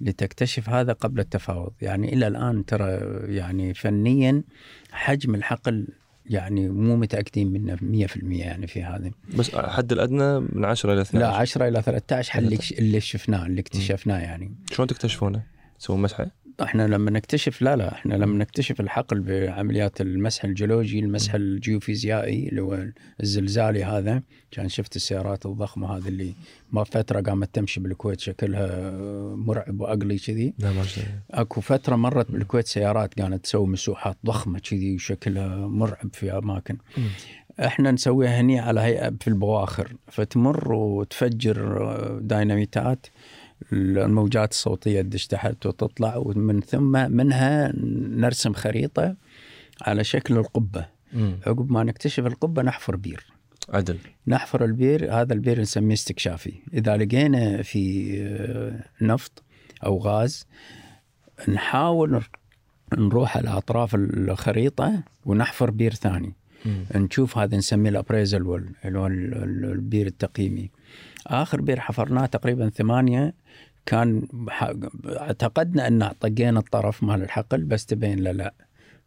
لتكتشف هذا قبل التفاوض. يعني إلى الآن ترى يعني فنيا حجم الحقل يعني مو متأكدين منه 100% يعني في هذا بس حد الأدنى من 10 إلى 12 لا 10 إلى 13 حل اللي شفناه اللي اكتشفناه يعني. شلون تكتشفونه؟ تسوون مسحة؟ إحنا لما نكتشف لا لا إحنا لما نكتشف الحقل بعمليات المسح الجيولوجي المسح الجيوفيزيائي اللي هو الزلزالي هذا كان شفت السيارات الضخمة هذه اللي ما فترة قامت تمشي بالكويت شكلها مرعب وأقلي كذي. لا ما أدري. أكو فترة مرت بالكويت سيارات كانت تسوي مسوحات ضخمة كذي وشكلها مرعب في أماكن. إحنا نسويها هني على هيئة في البواخر فتمر وتفجر دايناميتات الموجات الصوتية تدش تحت وتطلع ومن ثم منها نرسم خريطة على شكل القبة. مم. عقب ما نكتشف القبة نحفر بير. عدل. نحفر البير هذا البير نسميه استكشافي. إذا لقينا في آه، نفط أو غاز نحاول نروح على أطراف الخريطة ونحفر بير ثاني. مم. نشوف هذا نسميه ال appraisal اللي هو البير التقييمي. آخر بير حفرناه تقريبا ثمانية كان اعتقدنا ان طقينا الطرف مال الحقل بس تبين لا لا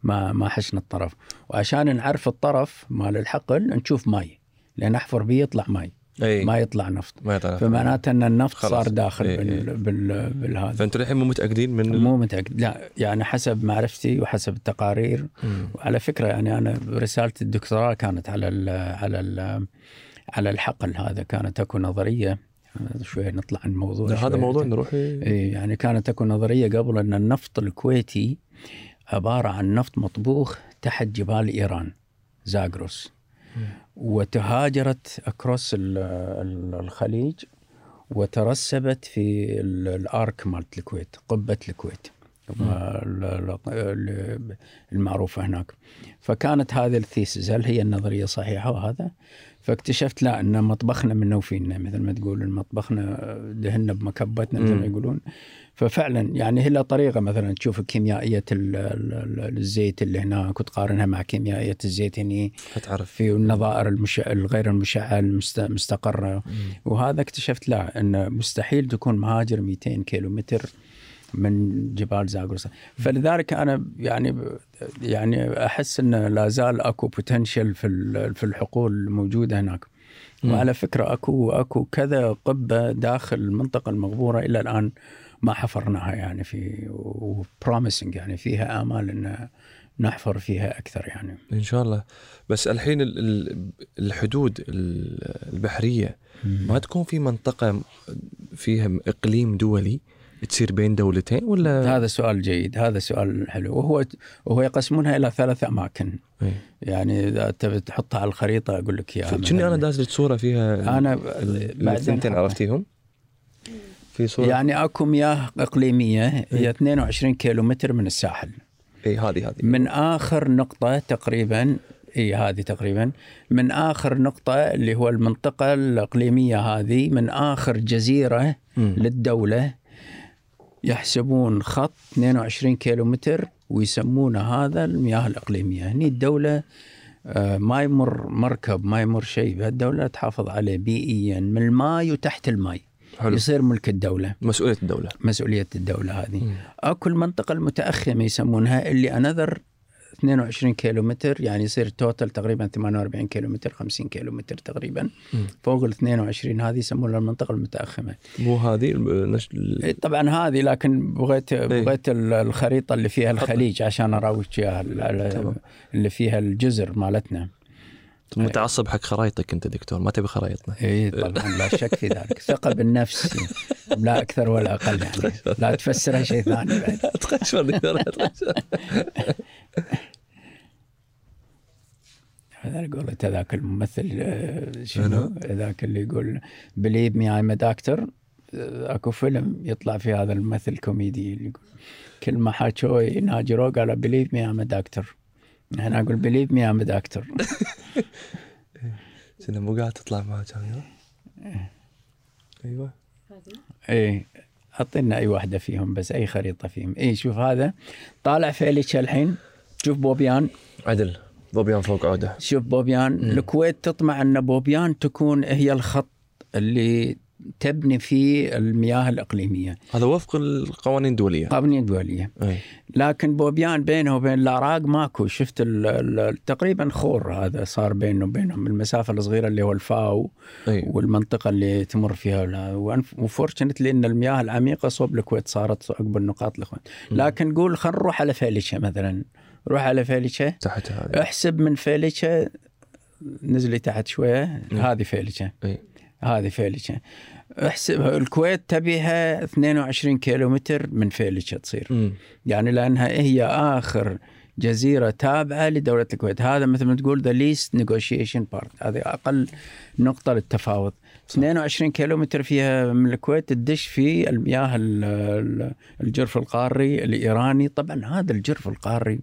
ما ما حشنا الطرف. وعشان نعرف الطرف مال الحقل نشوف ماي لأن أحفر بيه يطلع ماي. إي. ما يطلع نفط. ما يطلع فمعناته إن النفط خلاص. صار داخل إيه، بال. بال, بالهذا. فانتم الحين مو متأكدين من مو متأكد. لا يعني حسب معرفتي وحسب التقارير. مم. وعلى فكرة يعني أنا رسالة الدكتوراه كانت على ال على ال على الحقل هذا كانت أكو نظرية شوية نطلع عن الموضوع هذا. موضوع نروح إيه. يعني كانت اكو نظرية قبل أن النفط الكويتي عبارة عن نفط مطبوخ تحت جبال إيران زاغروس. وتهاجرت ال- الخليج وترسبت في ال- الأرك مالت الكويت قبة الكويت. ال- ال- ال- المعروفة هناك. فكانت هذه الثيسز هل هي النظرية صحيحة وهذا؟ فاكتشفت لا إن مطبخنا من فينا مثل ما تقول مطبخنا دهنا بمكبتنا مثل ما مم. يقولون. ففعلا يعني هي طريقة مثلا تشوف كيميائية ال- ال- ال- الزيت اللي هناك وتقارنها مع كيميائية الزيت هني. فتعرف في النظائر المشع... الغير المشعه المست... مستقرة. وهذا اكتشفت لا إن مستحيل تكون مهاجر 200 كيلو متر من جبال زاغروس. فلذلك أنا يعني يعني أحس إن لا زال أكو بوتنشل في في الحقول الموجوده هناك. وعلى فكرة اكو أكو كذا قبة داخل المنطقة المغبورة إلى الآن ما حفرناها يعني في وبروميسنج يعني فيها آمال إن نحفر فيها أكثر يعني. إن شاء الله. بس الحين ال- ال- الحدود ال- البحرية ما تكون في منطقة فيها إقليم دولي؟ تصير بين دولتين ولا هذا سؤال جيد هذا سؤال حلو وهو وهو يقسمونها إلى ثلاث أماكن إيه. يعني إذا تبي تحطها على الخريطة أقول لك إياها كني أنا مثلاً. داز لك صورة فيها أنا بعدين الثنتين. عرفتيهم؟ في صورة يعني أكو مياه إقليمية هي إيه. 22 كيلو متر من الساحل اي هذه هذه من آخر نقطة تقريبا اي هذه تقريبا من آخر نقطة اللي هو المنطقة الإقليمية هذه من آخر جزيرة مم. للدولة يحسبون خط 22 كيلو متر ويسمونه هذا المياه الإقليمية. هني الدولة آه، ما يمر مركب ما يمر شيء. بهالدوله تحافظ عليه بيئيا من الماي وتحت الماي. حلو. يصير ملك الدولة. مسؤولية الدولة. مسؤولية الدولة هذه. مم. أكو المنطقة المتأخمة يسمونها اللي another 22 كيلو متر يعني يصير total تقريبا 48 كيلو متر 50 كيلو متر تقريبا. مم. فوق ال 22 هذه يسمونها المنطقة المتأخمة. مو هذه إيه طبعا هذه لكن بغيت بغيت ال- الخريطة اللي فيها الخليج عشان اراويك إياها. اللي فيها الجزر مالتنا. متعصب حق خرايطك أنت دكتور ما تبي خرايطنا اي طبعا لا شك في ذلك. ثقة بالنفس لا أكثر ولا أقل يعني. لا تفسرها شيء ثاني بعد. دكتور هذاك الممثل آه، أنا؟ شنو ذاك اللي يقول believe me I'm doctor أكو فيلم يطلع في هذا الممثل الكوميدي اللي يقول كل ما حكوا يناجروا قال believe me I'm doctor أنا أقول believe me I'm doctor سنة مو قاعد تطلع معاه كاميرا أيوه. إيه أعطينا أي واحدة فيهم بس أي خريطة فيهم. اي شوف هذا. طالع فيلچا الحين. شوف بوبيان. عدل. بوبيان فوق عودة. شوف بوبيان الكويت تطمع أن بوبيان تكون هي الخط اللي تبني فيه المياه الإقليمية. هذا وفق القوانين الدولية. قوانين دوليه إي. لكن بوبيان بينه وبين العراق ماكو. شفت ال ال تقريبا خور هذا صار بينه وبينهم. المسافة الصغيرة اللي هو الفاو إي. والمنطقة اللي تمر فيها. و fortunately إن المياه العميقة صوب الكويت صارت عقب النقاط لكن قول خلينا نروح على فيلچا مثلا. روح على فيلچا. تحت هذا احسب من فيلچا. نزلي تحت شوية. هذه فيلچا. اي هذه فيلچا. احسب الكويت تبيها 22 كيلومتر من فيلچا تصير. أمم. يعني لأنها هي آخر جزيرة تابعة لدولة الكويت. هذا مثل ما تقول the least negotiation part هذه أقل نقطة للتفاوض. 22 كيلومتر فيها من الكويت تدش في المياه ال- ال- الجرف القاري الإيراني. طبعا هذا الجرف القاري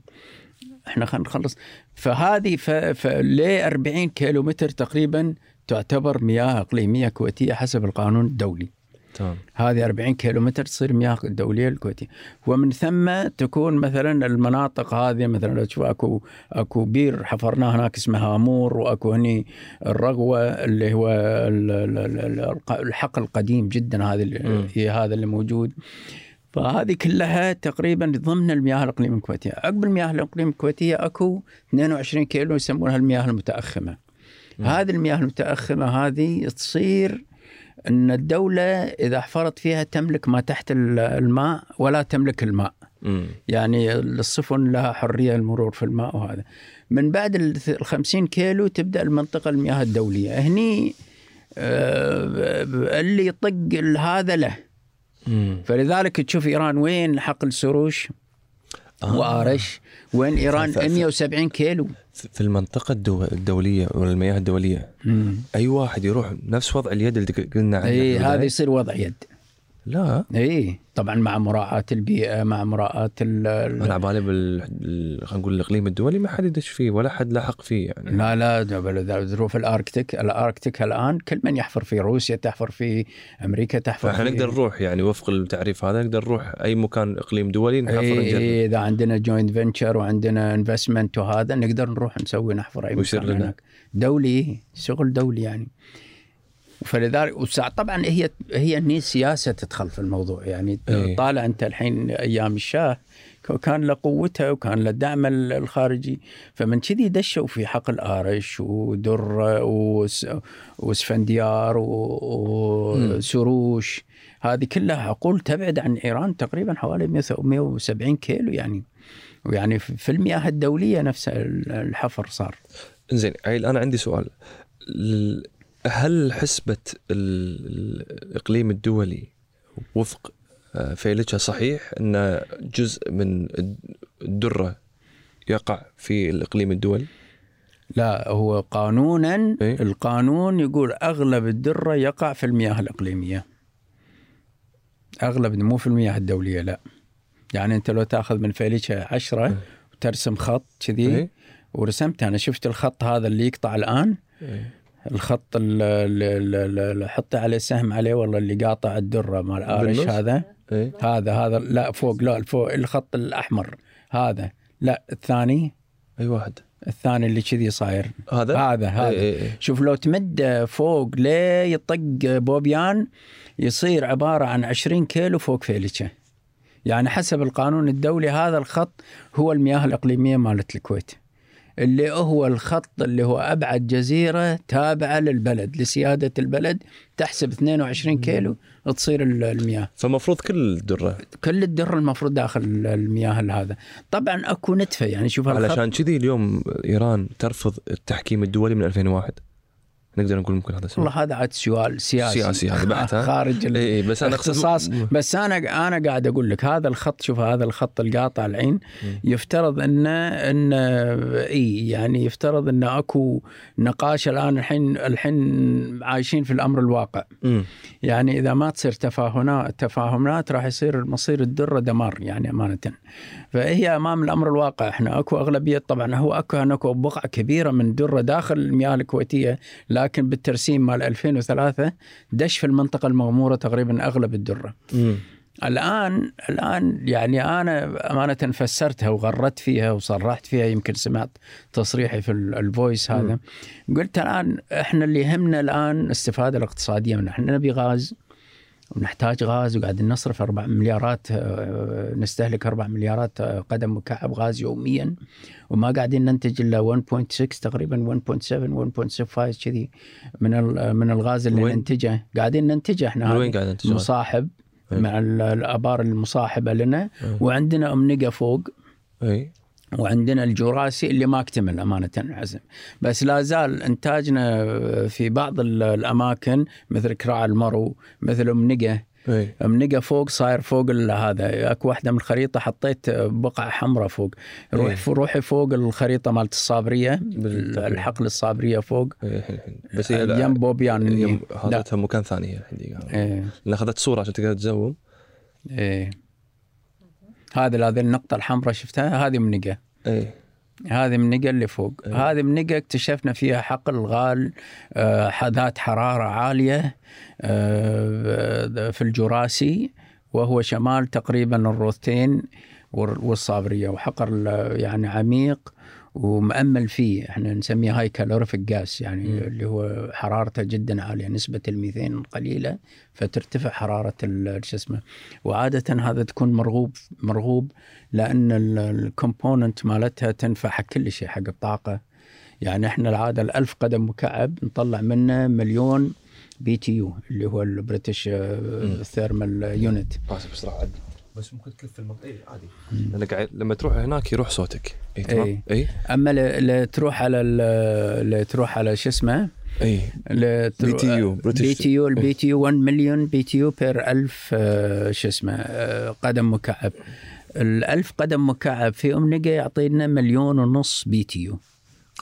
إحنا خلينا نخلص. فهذه. ل 40 كيلومتر تقريبا تعتبر مياه أقليمية كويتية حسب القانون الدولي. تمام. هذه 40 كيلومتر تصير مياه دولية الكويتيه ومن ثم تكون مثلا المناطق هذه مثلا لو تشوف أكو أكو بير حفرناه هناك اسمه هامور وأكو هني الرغوة اللي هو ال- ال- ال- ال- الحقل القديم جدا هذا. اللي هذا اللي موجود. فهذه كلها تقريبا ضمن المياه الاقليميه الكويتيه، عقب المياه الاقليميه الكويتيه أكو 22 كيلو يسمونها المياه المتأخمة. هذه المياه المتأخمة هذه تصير إن الدولة إذا حفرت فيها تملك ما تحت ال- الماء ولا تملك الماء. أمم. يعني السفن لها حرية المرور في الماء وهذا. من بعد ال 50 كيلو تبدأ المنطقة المياه الدولية، هني آه، اللي يطق هذا له. أمم. فلذلك تشوف إيران وين حقل سروش آه. وآرش وين إيران ف- ف- 170 كيلو. في المنطقة الدو... الدولية ولا المياه الدولية. أي واحد يروح نفس وضع اليد اللي قلنا عنه اي؟ هذا يصير وضع يد. لا. اي طبعا مع مراعاة البيئة مع مراعاة أنا على بالي بال ال- خلينا نقول الإقليم الدولي ما حد يدش فيه ولا حد لاحق فيه يعني. لا لا ظروف الأركتيك الأركتيك الآن كل من يحفر في روسيا تحفر في أمريكا تحفر فإحنا في نقدر نروح يعني وفق التعريف هذا نقدر نروح أي مكان إقليم دولي نحفر إي نجرب. إذا عندنا joint venture وعندنا investment وهذا نقدر نروح نسوي نحفر أي مكان لنا. هناك. دولي شغل دولي يعني. فلذلك طبعا هي هي هني سياسة تدخل في الموضوع. يعني إي. طالع أنت الحين أيام الشاه كان له قوتها وكان له دعم ال- الخارجي. فمن كذي دشوا في حقل ارش ودره واسفنديار وسروش. هذه كلها عقول تبعد عن إيران تقريبا حوالي 170 كيلو يعني. ويعني في المياه الدولية نفسها ال- الحفر صار. زين عيل أنا عندي سؤال. ال- هل حسبة ال- الإقليم الدولي وفق آه، فيلتشا صحيح أن جزء من الد- الدرة يقع في الإقليم الدولي؟ لا هو قانونا إيه؟ القانون يقول أغلب الدرة يقع في المياه الإقليمية. أغلب مو في المياه الدولية لا. يعني أنت لو تأخذ من فيليشة عشرة وترسم خط كذي إيه؟ ورسمت أنا شفت الخط هذا اللي يقطع الآن. الخط اللي, حطه عليه سهم عليه والله اللي قاطع الدرة مال ارش؟ هذا. إيه. هذا هذا لا فوق لا فوق الخط الأحمر. هذا لا الثاني. أي واحد؟ الثاني اللي كذي صاير. هذا؟ هذا هذا. إيه إيه إيه. شوف لو تمد فوق ليه يطق بوبيان يصير عبارة عن 20 كيلو فوق فيليتشا يعني حسب القانون الدولي هذا الخط هو المياه الإقليمية مالت الكويت. اللي هو الخط اللي هو أبعد جزيرة تابعة للبلد لسيادة البلد تحسب 22 كيلو تصير ال- المياه. فمفروض كل الدرة. كل الدر المفروض داخل المياه هذا. طبعا أكو نتفة يعني شوف علشان كذي اليوم إيران ترفض التحكيم الدولي من 2001 نقدر نقول ممكن هذا والله هذا عاد سؤال سياسي. سياسي هذا. بحت؟ خارج اي اي بس أنا اختصاص. بس أنا أنا قاعد أقول لك هذا الخط شوف هذا الخط القاطع العين يفترض انه انه إي يعني يفترض انه أكو نقاش الآن الحين الحين عايشين في الأمر الواقع. مم. يعني إذا ما تصير تفاهمات تفاهمات راح يصير مصير الدره دمار يعني أمانة. فهي أمام الأمر الواقع. إحنا أكو أغلبية طبعا هو أكو أكو بقعة كبيرة من الدره داخل المياه الكويتية لكن بالترسيم مال 2003 دش في المنطقة المغمورة تقريبا أغلب الدرة. مم. الان الآن يعني أنا أمانة فسرتها وغردت فيها وصرحت فيها يمكن سمعت تصريحي في ال- الفويس هذا. قلت الآن إحنا اللي يهمنا الآن الاستفاده الاقتصادية من إحنا نبي غاز ونحتاج غاز وقاعدين نصرف 4 مليارات آه، نستهلك 4 مليارات آه، قدم مكعب غاز يوميا وما قاعدين ننتج إلا 1.6 تقريبا 1.7 1.65 كذي من ال- من الغاز اللي وين؟ ننتجه قاعدين ننتجه إحنا. وين قاعد جواد؟ مصاحب أي. مع ال- الآبار المصاحبة لنا أي. وعندنا امنقه فوق اي وعندنا الجراسي اللي ما اكتمل أمانة العزم. بس لا زال إنتاجنا في بعض ال- الأماكن مثل كراع المرو مثل امنقه اي امنقه فوق صاير فوق هذا. أكو واحدة من الخريطة حطيت بقعة حمراء فوق. روح إيه. روحي فوق الخريطة مالت الصابرية. الحقل الصابرية فوق. الحين الحين. بس هي يم بوبيان حاطتها مكان ثاني هي الحين. إيه. لأن أخذت صورة عشان تقدر تزوم. إيه. هذا هذه النقطة الحمراء شفتها هذه منقة اي هذه منقة اللي فوق. إيه. هذه منقة اكتشفنا فيها حقل غال آه، ذات حرارة عالية آه، في الجراسي وهو شمال تقريبا الروضتين والر- والصابرية وحقل يعني عميق ومأمل فيه. إحنا نسميه high calorific gas يعني مم. اللي هو حرارته جدا عالية نسبة الميثين قليلة فترتفع حرارة ال- شو اسمه. وعادة هذا تكون مرغوب مرغوب لأن ال component مالتها تنفع حق كل شيء حق الطاقة. يعني إحنا العادة الألف قدم مكعب نطلع منه مليون BTU اللي هو ال British thermal unit اسف بس ممكن تلف المنطقة اي عادي. لأن قاعد لما تروح هناك يروح صوتك. اي تمام. اي أما ل- ل- تروح على ال- ل- تروح على شو اسمه؟ اي BTU، British- بي تي يو البي تي يو 1 مليون بي تي يو بير 1000 آه، شو اسمه آه، قدم مكعب. الألف قدم مكعب في أم نقا يعطينا مليون ونص BTU.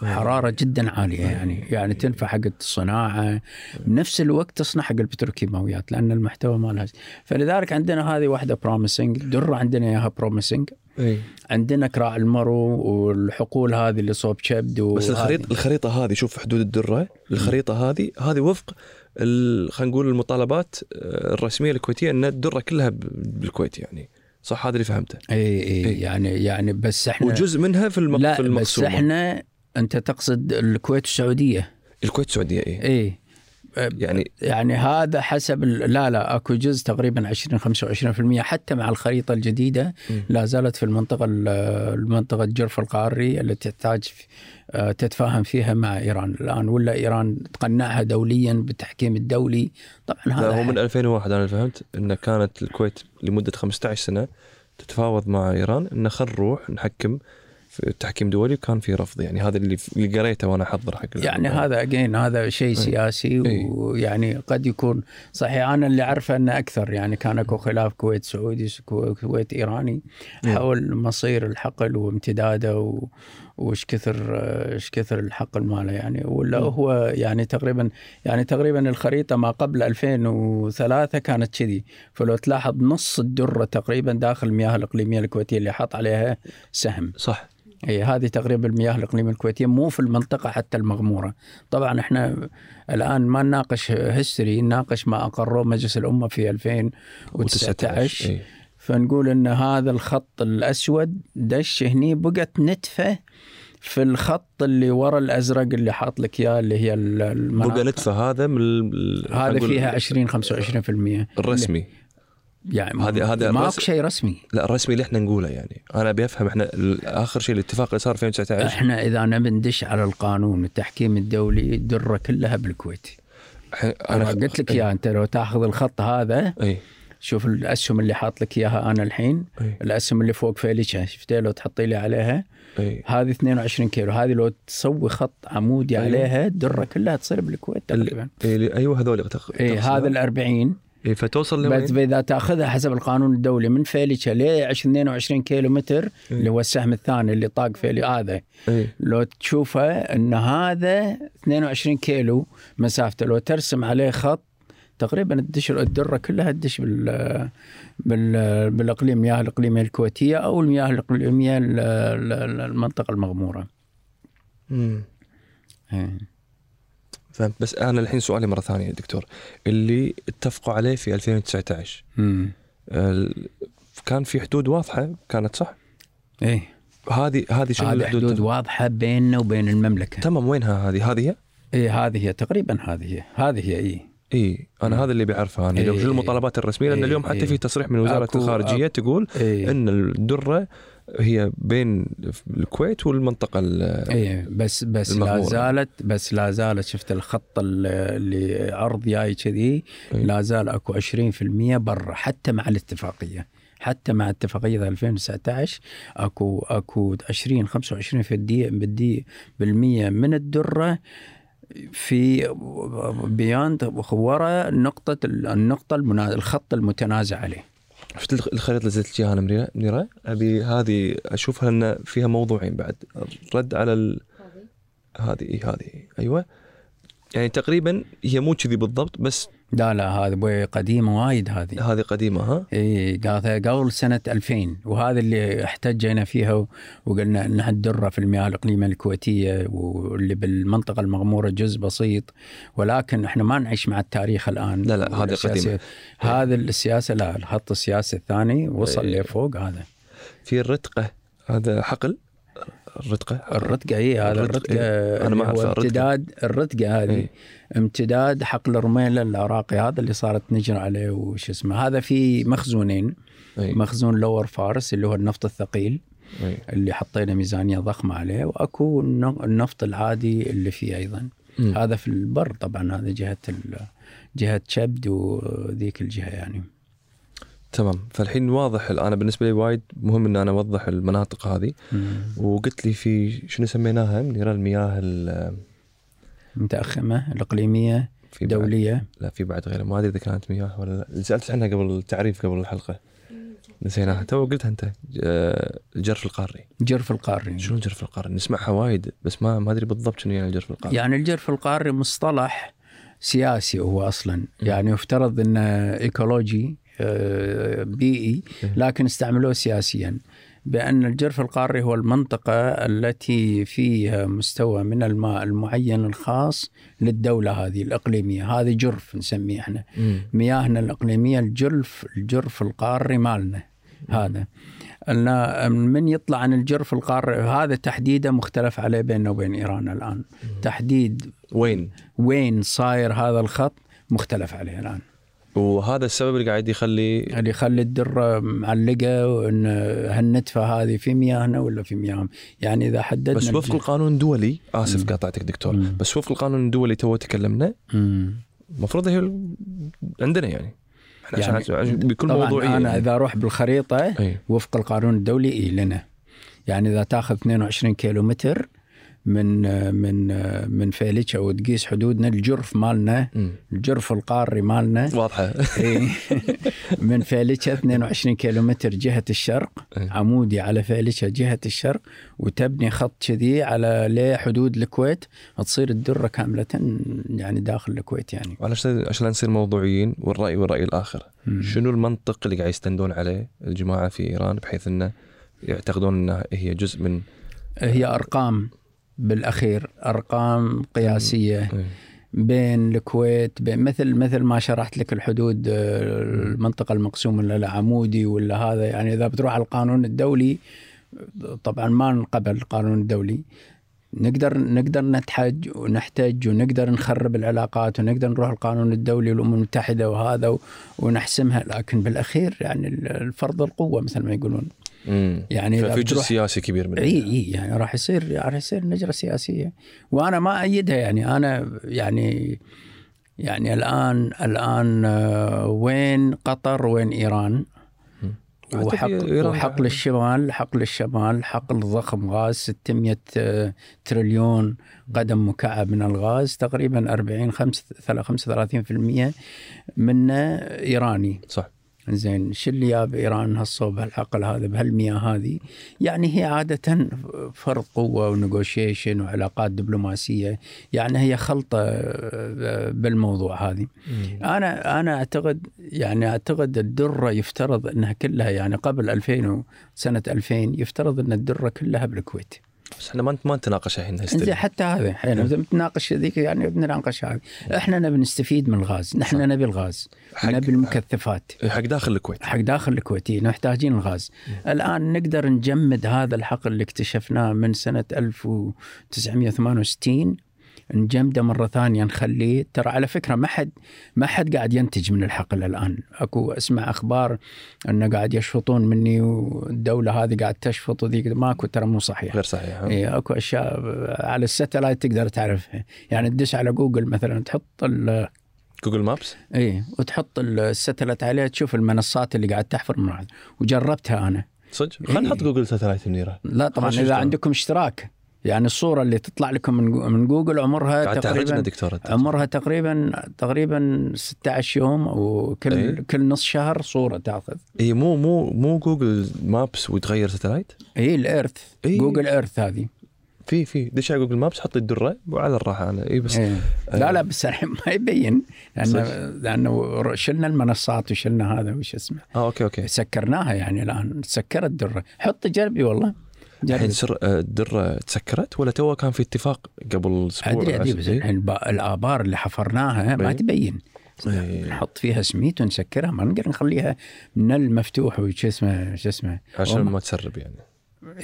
حرارة جدا عالية يعني يعني تنفع حق الصناعة. بنفس الوقت تصنع حق البتروكيماويات لأن المحتوى مالها فلذلك عندنا هذه واحدة promising درة عندنا إياها promising أي. عندنا كراع المرو والحقول هذه اللي صوب شبد بس الخريطه الخريطة هذه شوف حدود الدرة. الخريطة هذه هذه وفق خلينا نقول المطالبات آه، الرسمية الكويتية إن الدرة كلها بالكويت يعني. صح؟ هذا اللي فهمته. إي إي. يعني يعني بس إحنا وجزء منها في المق... لا في بس إحنا أنت تقصد الكويت والسعوديه الكويت السعودية اي اي يعني يعني هذا حسب لا لا أكو جزء تقريبا 20 25% حتى مع الخريطة الجديدة. لا زالت في المنطقة ال- المنطقة الجرف القاري التي تحتاج آه، تتفاهم فيها مع إيران. الآن ولا إيران تقنعها دوليا بالتحكيم الدولي؟ طبعا لا هذا هو من حق. 2001 أنا فهمت إن كانت الكويت لمدة 15 سنة تتفاوض مع إيران إن خل نروح نحكم في تحكيم دولي وكان في رفض. يعني هذا اللي اللي قريته وأنا احضر حق يعني هذا again هذا شيء سياسي إي. ويعني قد يكون صحيح. أنا اللي أعرفه أنه أكثر يعني كان أكو خلاف كويت سعودي كو- كويت إيراني إي. حول مصير الحقل وامتداده و- وش كثر إيش كثر الحقل ماله يعني. ولا مم. هو يعني تقريبا يعني تقريبا الخريطة ما قبل 2003 كانت كذي. فلو تلاحظ نص الدرة تقريبا داخل المياه الإقليمية الكويتية اللي حاط عليها سهم. صح. اي هذه تقريبا المياه الاقليميه الكويتية مو في المنطقة حتى المغمورة. طبعا إحنا الآن ما نناقش هيستوري نناقش ما اقروه مجلس الأمة في 2019 إي. فنقول إن هذا الخط الأسود دش هني بقت نتفة في الخط اللي ورا الأزرق اللي حاط لك إياه اللي هي ال- المناطق. بقى نتفة هذا من هذا فيها 20 25% الرسمي. يعني هذا- هذا ما الرسم- اكو شيء رسمي. لا الرسمي اللي إحنا نقوله يعني. أنا ابي افهم إحنا آخر شيء الاتفاق اللي صار 2019 إحنا إذا نبي ندش على القانون التحكيم الدولي الدره كلها بالكويت أنا قلت لك. يا أنت لو تأخذ الخط هذا اي شوف الأسهم اللي حاط لك إياها أنا الحين اي الأسهم اللي فوق فيليشة شفتها لو تحطي لي عليها اي هذه 22 كيلو. هذه لو تسوي خط عمودي أيوة. عليها الدره كلها تصير بالكويت تقريبا. اي أيوه هذول اي؟ هذا ال 40 اي فتوصل بس لوين؟ إذا تأخذها حسب القانون الدولي من فيليشة ل 22 كيلو متر إيه. اللي هو السهم الثاني اللي طاق فيلي هذا اي لو تشوفه إن هذا 22 كيلو مسافته لو ترسم عليه خط تقريبا تدش الدرة كلها تدش بال بال بالإقليم المياه الاقليميه الكويتية أو المياه الاقليميه ال- ال- المنطقة المغمورة. امم إيه. فهمت بس أنا الحين سؤالي مرة ثانية دكتور اللي اتفقوا عليه في 2019 امم كان في حدود واضحة كانت صح؟ إيه هذه هذه شنو هذه حدود واضحة بيننا وبين المملكة. تمام وينها هذه؟ هذه هي؟ إيه هذه هي تقريبا هذه هي هذه هي إيه إي أنا هذا اللي بعرفه أنا لو إيه. شو المطالبات الرسمية لأن إيه. اليوم حتى إيه. في تصريح من وزارة الخارجية تقول إيه إن الدرة هي بين الكويت والمنطقة ال- إيه بس بس المغمورة. لا زالت بس لا زالت شفت الخط ال- اللي عرض جاي كذي إيه. لا زال أكو 20% برا حتى مع الاتفاقية حتى مع اتفاقية 2019 اكو أكو 20 25 في الدي بالدي بالمية من الدرة في beyond ورا نقطة النقطة المنا... الخط المتنازع عليه شفت الخ- الخريطة اللي نزلت إياها أنا منيره أبي هذه أشوفها لأن فيها موضوعين بعد. الرد على ال... هذه؟ هذه أيوه. يعني تقريبا هي مو كذي بالضبط بس لا لا هذه بوي قديمة وايد هذه هذه قديمة ها إي قبل سنة 2000 وهذا اللي احتجينا فيها وقلنا ان الدرة في المياه الإقليمية الكويتية واللي بالمنطقة المغمورة جزء بسيط ولكن إحنا ما نعيش مع التاريخ الآن لا، لا، هذه قديمة. هذا السياسة لا الخط السياسي الثاني وصل إيه. لفوق هذا في الرتقه هذا حقل الرتقه الرتقة إي هذا الرتقة، الرتقة. أنا اللي ما الرتقة. امتداد الرتقة هذه إيه. امتداد حقل الرميلة العراقي هذا اللي صارت نجرى عليه وش اسمه. هذا في مخزونين. أي. مخزون لور فارس اللي هو النفط الثقيل أي. اللي حطينا ميزانية ضخمة عليه وأكو الن- النفط العادي اللي فيه أيضا. مم. هذا في البر طبعا هذا جهة جهة شبد وذيك الجهة يعني. تمام. فالحين واضح أنا بالنسبة لي وايد مهم إن أنا أوضح المناطق هذه. وقلت لي في شنو سميناها؟ منيره المياه ال- متأخمة الإقليمية في بعد. دولية لا في بعد غيرها. ما أدري إذا كانت مياه ولا لا. سألت عنها قبل التعريف قبل الحلقة. نسيناها. تو قلتها أنت آه، الجرف القاري. جرف القاري. شنو الجرف القاري؟ نسمعها وايد بس ما ما أدري بالضبط شنو يعني الجرف القاري. يعني الجرف القاري مصطلح سياسي هو أصلا. يعني يفترض أنه إيكولوجي آه، بيئي لكن استعملوه سياسيا. بأن الجرف القاري هو المنطقة التي فيها مستوى من الماء المعين الخاص للدولة هذه الإقليمية. هذه جرف نسميه إحنا. مم. مياهنا الإقليمية الجرف الجرف القاري مالنا هذا. أن من يطلع عن الجرف القاري هذا تحديده مختلف عليه بيننا وبين إيران الآن. تحديد وين؟ وين صاير هذا الخط مختلف عليه الآن. وهذا السبب اللي قاعد يخلي اللي يخلي الدرة معلقة وأن هالنتفة هذه في مياهنا ولا في مياههم يعني إذا حددنا بس وفق القانون الدولي آسف مم. قاطعتك دكتور مم. بس وفق القانون الدولي تو تكلمنا. المفروض هي عندنا يعني إحنا يعني عشان عشان بكل موضوعية أنا يعني. إذا أروح بالخريطة اي وفق القانون الدولي إيه لنا يعني إذا تأخذ 22 كيلو متر من من من فيليتشا وتقيس حدودنا الجرف مالنا. الجرف القاري مالنا واضحة إيه. من فيليتشا 22 كيلو متر جهة الشرق إيه. عمودي على فيليتشا جهة الشرق وتبني خط كذي على لحدود الكويت تصير الدرة كاملة يعني داخل الكويت يعني عشان عشان نصير موضوعيين والرأي والرأي الآخر مم. شنو المنطق اللي قاعد يستندون عليه الجماعة في إيران بحيث إنه يعتقدون انها هي جزء من هي أرقام بالأخير أرقام قياسية إيه. بين الكويت بين مثل مثل ما شرحت لك الحدود آه، المنطقة المقسومة ولا عمودي ولا هذا. يعني إذا بتروح على القانون الدولي طبعا ما نقبل القانون الدولي. نقدر نقدر نتحج ونحتج ونقدر نخرب العلاقات ونقدر نروح القانون الدولي والأمم المتحدة وهذا ونحسمها. لكن بالأخير يعني الفرض القوة مثل ما يقولون. مم. يعني ففي جزء سياسي كبير من إي إي يعني راح يصير راح يصير نجرة سياسية. وأنا ما أيدها يعني. أنا يعني يعني الان الآن آه، وين قطر وين إيران؟ وحق وحقل الشمال حقل الشمال حقل ضخم غاز 600 آه، تريليون قدم مكعب من الغاز تقريبا 40 35% منه إيراني. صح. زين شو اللي جاب إيران هالصوب هالحقل هذا بهالمياه هذه؟ يعني هي عادة فرض قوة ونيغوشيشن وعلاقات دبلوماسية يعني هي خلطة آه، بالموضوع هذه. أنا أنا أعتقد يعني أعتقد الدرة يفترض إنها كلها يعني قبل 2000 سنه 2000 يفترض إن الدرة كلها بالكويت. بس إحنا ما ما نتناقش الحين حتى هذا إحنا بنتناقش هذيك يعني بنناقش هذه. إحنا نبي نستفيد من الغاز نحن صح. نبي الغاز نبي المكثفات. حق داخل الكويت. حق داخل الكويت محتاجين الغاز. م. الآن نقدر نجمد هذا الحقل اللي اكتشفناه من سنة 1968 نجمده مرة ثانية نخليه. ترى على فكرة ما حد ما حد قاعد ينتج من الحقل الآن. أكو أسمع أخبار أنه قاعد يشفطون مني والدولة هذه قاعد تشفط وذيك ماكو ترى مو صحيح. غير صحيح. اي أكو أشياء على ال satellite تقدر تعرفها. يعني تدش على جوجل مثلا تحط جوجل maps؟ اي وتحط ال satellite عليه تشوف المنصات اللي قاعد تحفر من وجربتها أنا. صدق؟ خلينا نحط جوجل satellite منيره لا طبعا إذا عندكم اشتراك. يعني الصورة اللي تطلع لكم من من جوجل عمرها تقريبا دكتورة عمرها تقريبا تقريبا 16 يوم وكل أي. كل نص شهر صورة تأخذ. اي مو مو مو جوجل maps وتغير satellite اي ال Earth إيه؟ جوجل Earth هذه. في في. دش على جوجل maps حط الدرة وعلى الراحة أنا اي بس. إيه. لا لا بس الحين ما يبين لأنه لأنه شلنا المنصات وشلنا هذا وش اسمه. آه okay okay. سكرناها يعني الآن سكرت الدرة. حط جربي والله. الحين سر الدره تسكرت ولا تو كان في اتفاق قبل أسبوع أدري أدري بس الحين الآبار اللي حفرناها ما تبين. إيه. نحط فيها سميت ونسكرها ما نقدر نخليها من المفتوح وش اسمه شو اسمه؟ عشان ما تسرب يعني.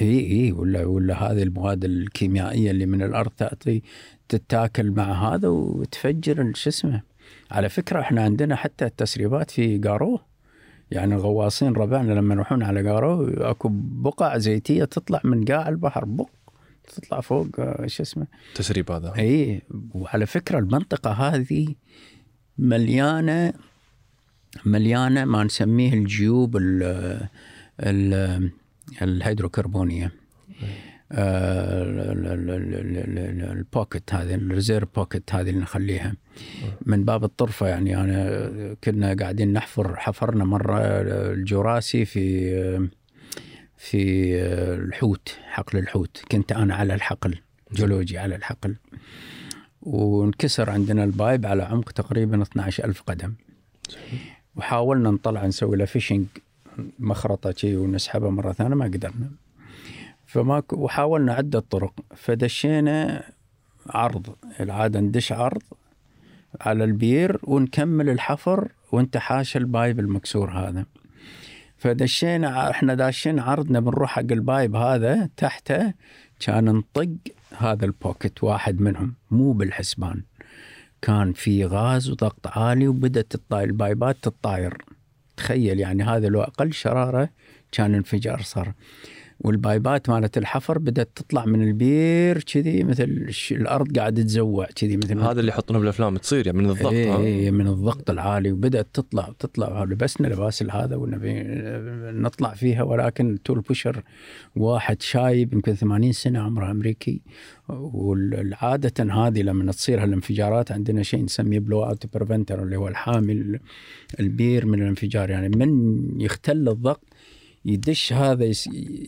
اي اي ولا ولا هذه المواد الكيميائية اللي من الأرض تأتي تتاكل مع هذا وتفجر شو اسمه؟ على فكرة إحنا عندنا حتى التسريبات في قاروه. يعني الغواصين ربعنا لما يروحون على قارو اكو بقع زيتيه تطلع من قاع البحر بق تطلع فوق آه، شو اسمه تسريب هذا اي وعلى فكره المنطقة هذه مليانه مليانه ما نسميه الجيوب ال ال الهيدروكربونيه ال pocket هذه ال reserve pocket هذه اللي نخليها من باب الطرفة يعني انا كنا قاعدين نحفر حفرنا مرة الجراسي في في الحوت حقل الحوت. كنت أنا على الحقل جيولوجي على الحقل. وانكسر عندنا ال pipe على عمق تقريبا 12 ألف قدم. وحاولنا نطلع نسوي له fishing مخرطة شي ونسحبه مرة ثانية ما قدرنا. فما وحاولنا عدة طرق. فدشينا عرض العادة ندش عرض على البير ونكمل الحفر وانت حاش ال pipe المكسور هذا. فدشينا إحنا داشين عرضنا بنروح حق ال pipe هذا تحته كان نطق هذا ال pocket واحد منهم مو بالحسبان. كان في غاز وضغط عالي وبدت البايبات تطاير. تخيل يعني هذا لو أقل شرارة كان انفجار صار. والبايبات مالت الحفر بدأت تطلع من البير كذي مثل الأرض قاعدة تزوع كذي مثل هذا اللي يحطونه بالأفلام تصير يعني من الضغط اي إيه من الضغط العالي وبدأت تطلع تطلع لبسنا لباس هذا ونبي نطلع فيها ولكن tool pusher واحد شايب يمكن 80 سنة عمره أمريكي. والعادة هذه لما تصير هالانفجارات عندنا شيء نسميه blowout preventer اللي هو الحامي البير من الانفجار. يعني من يختل الضغط يدش هذا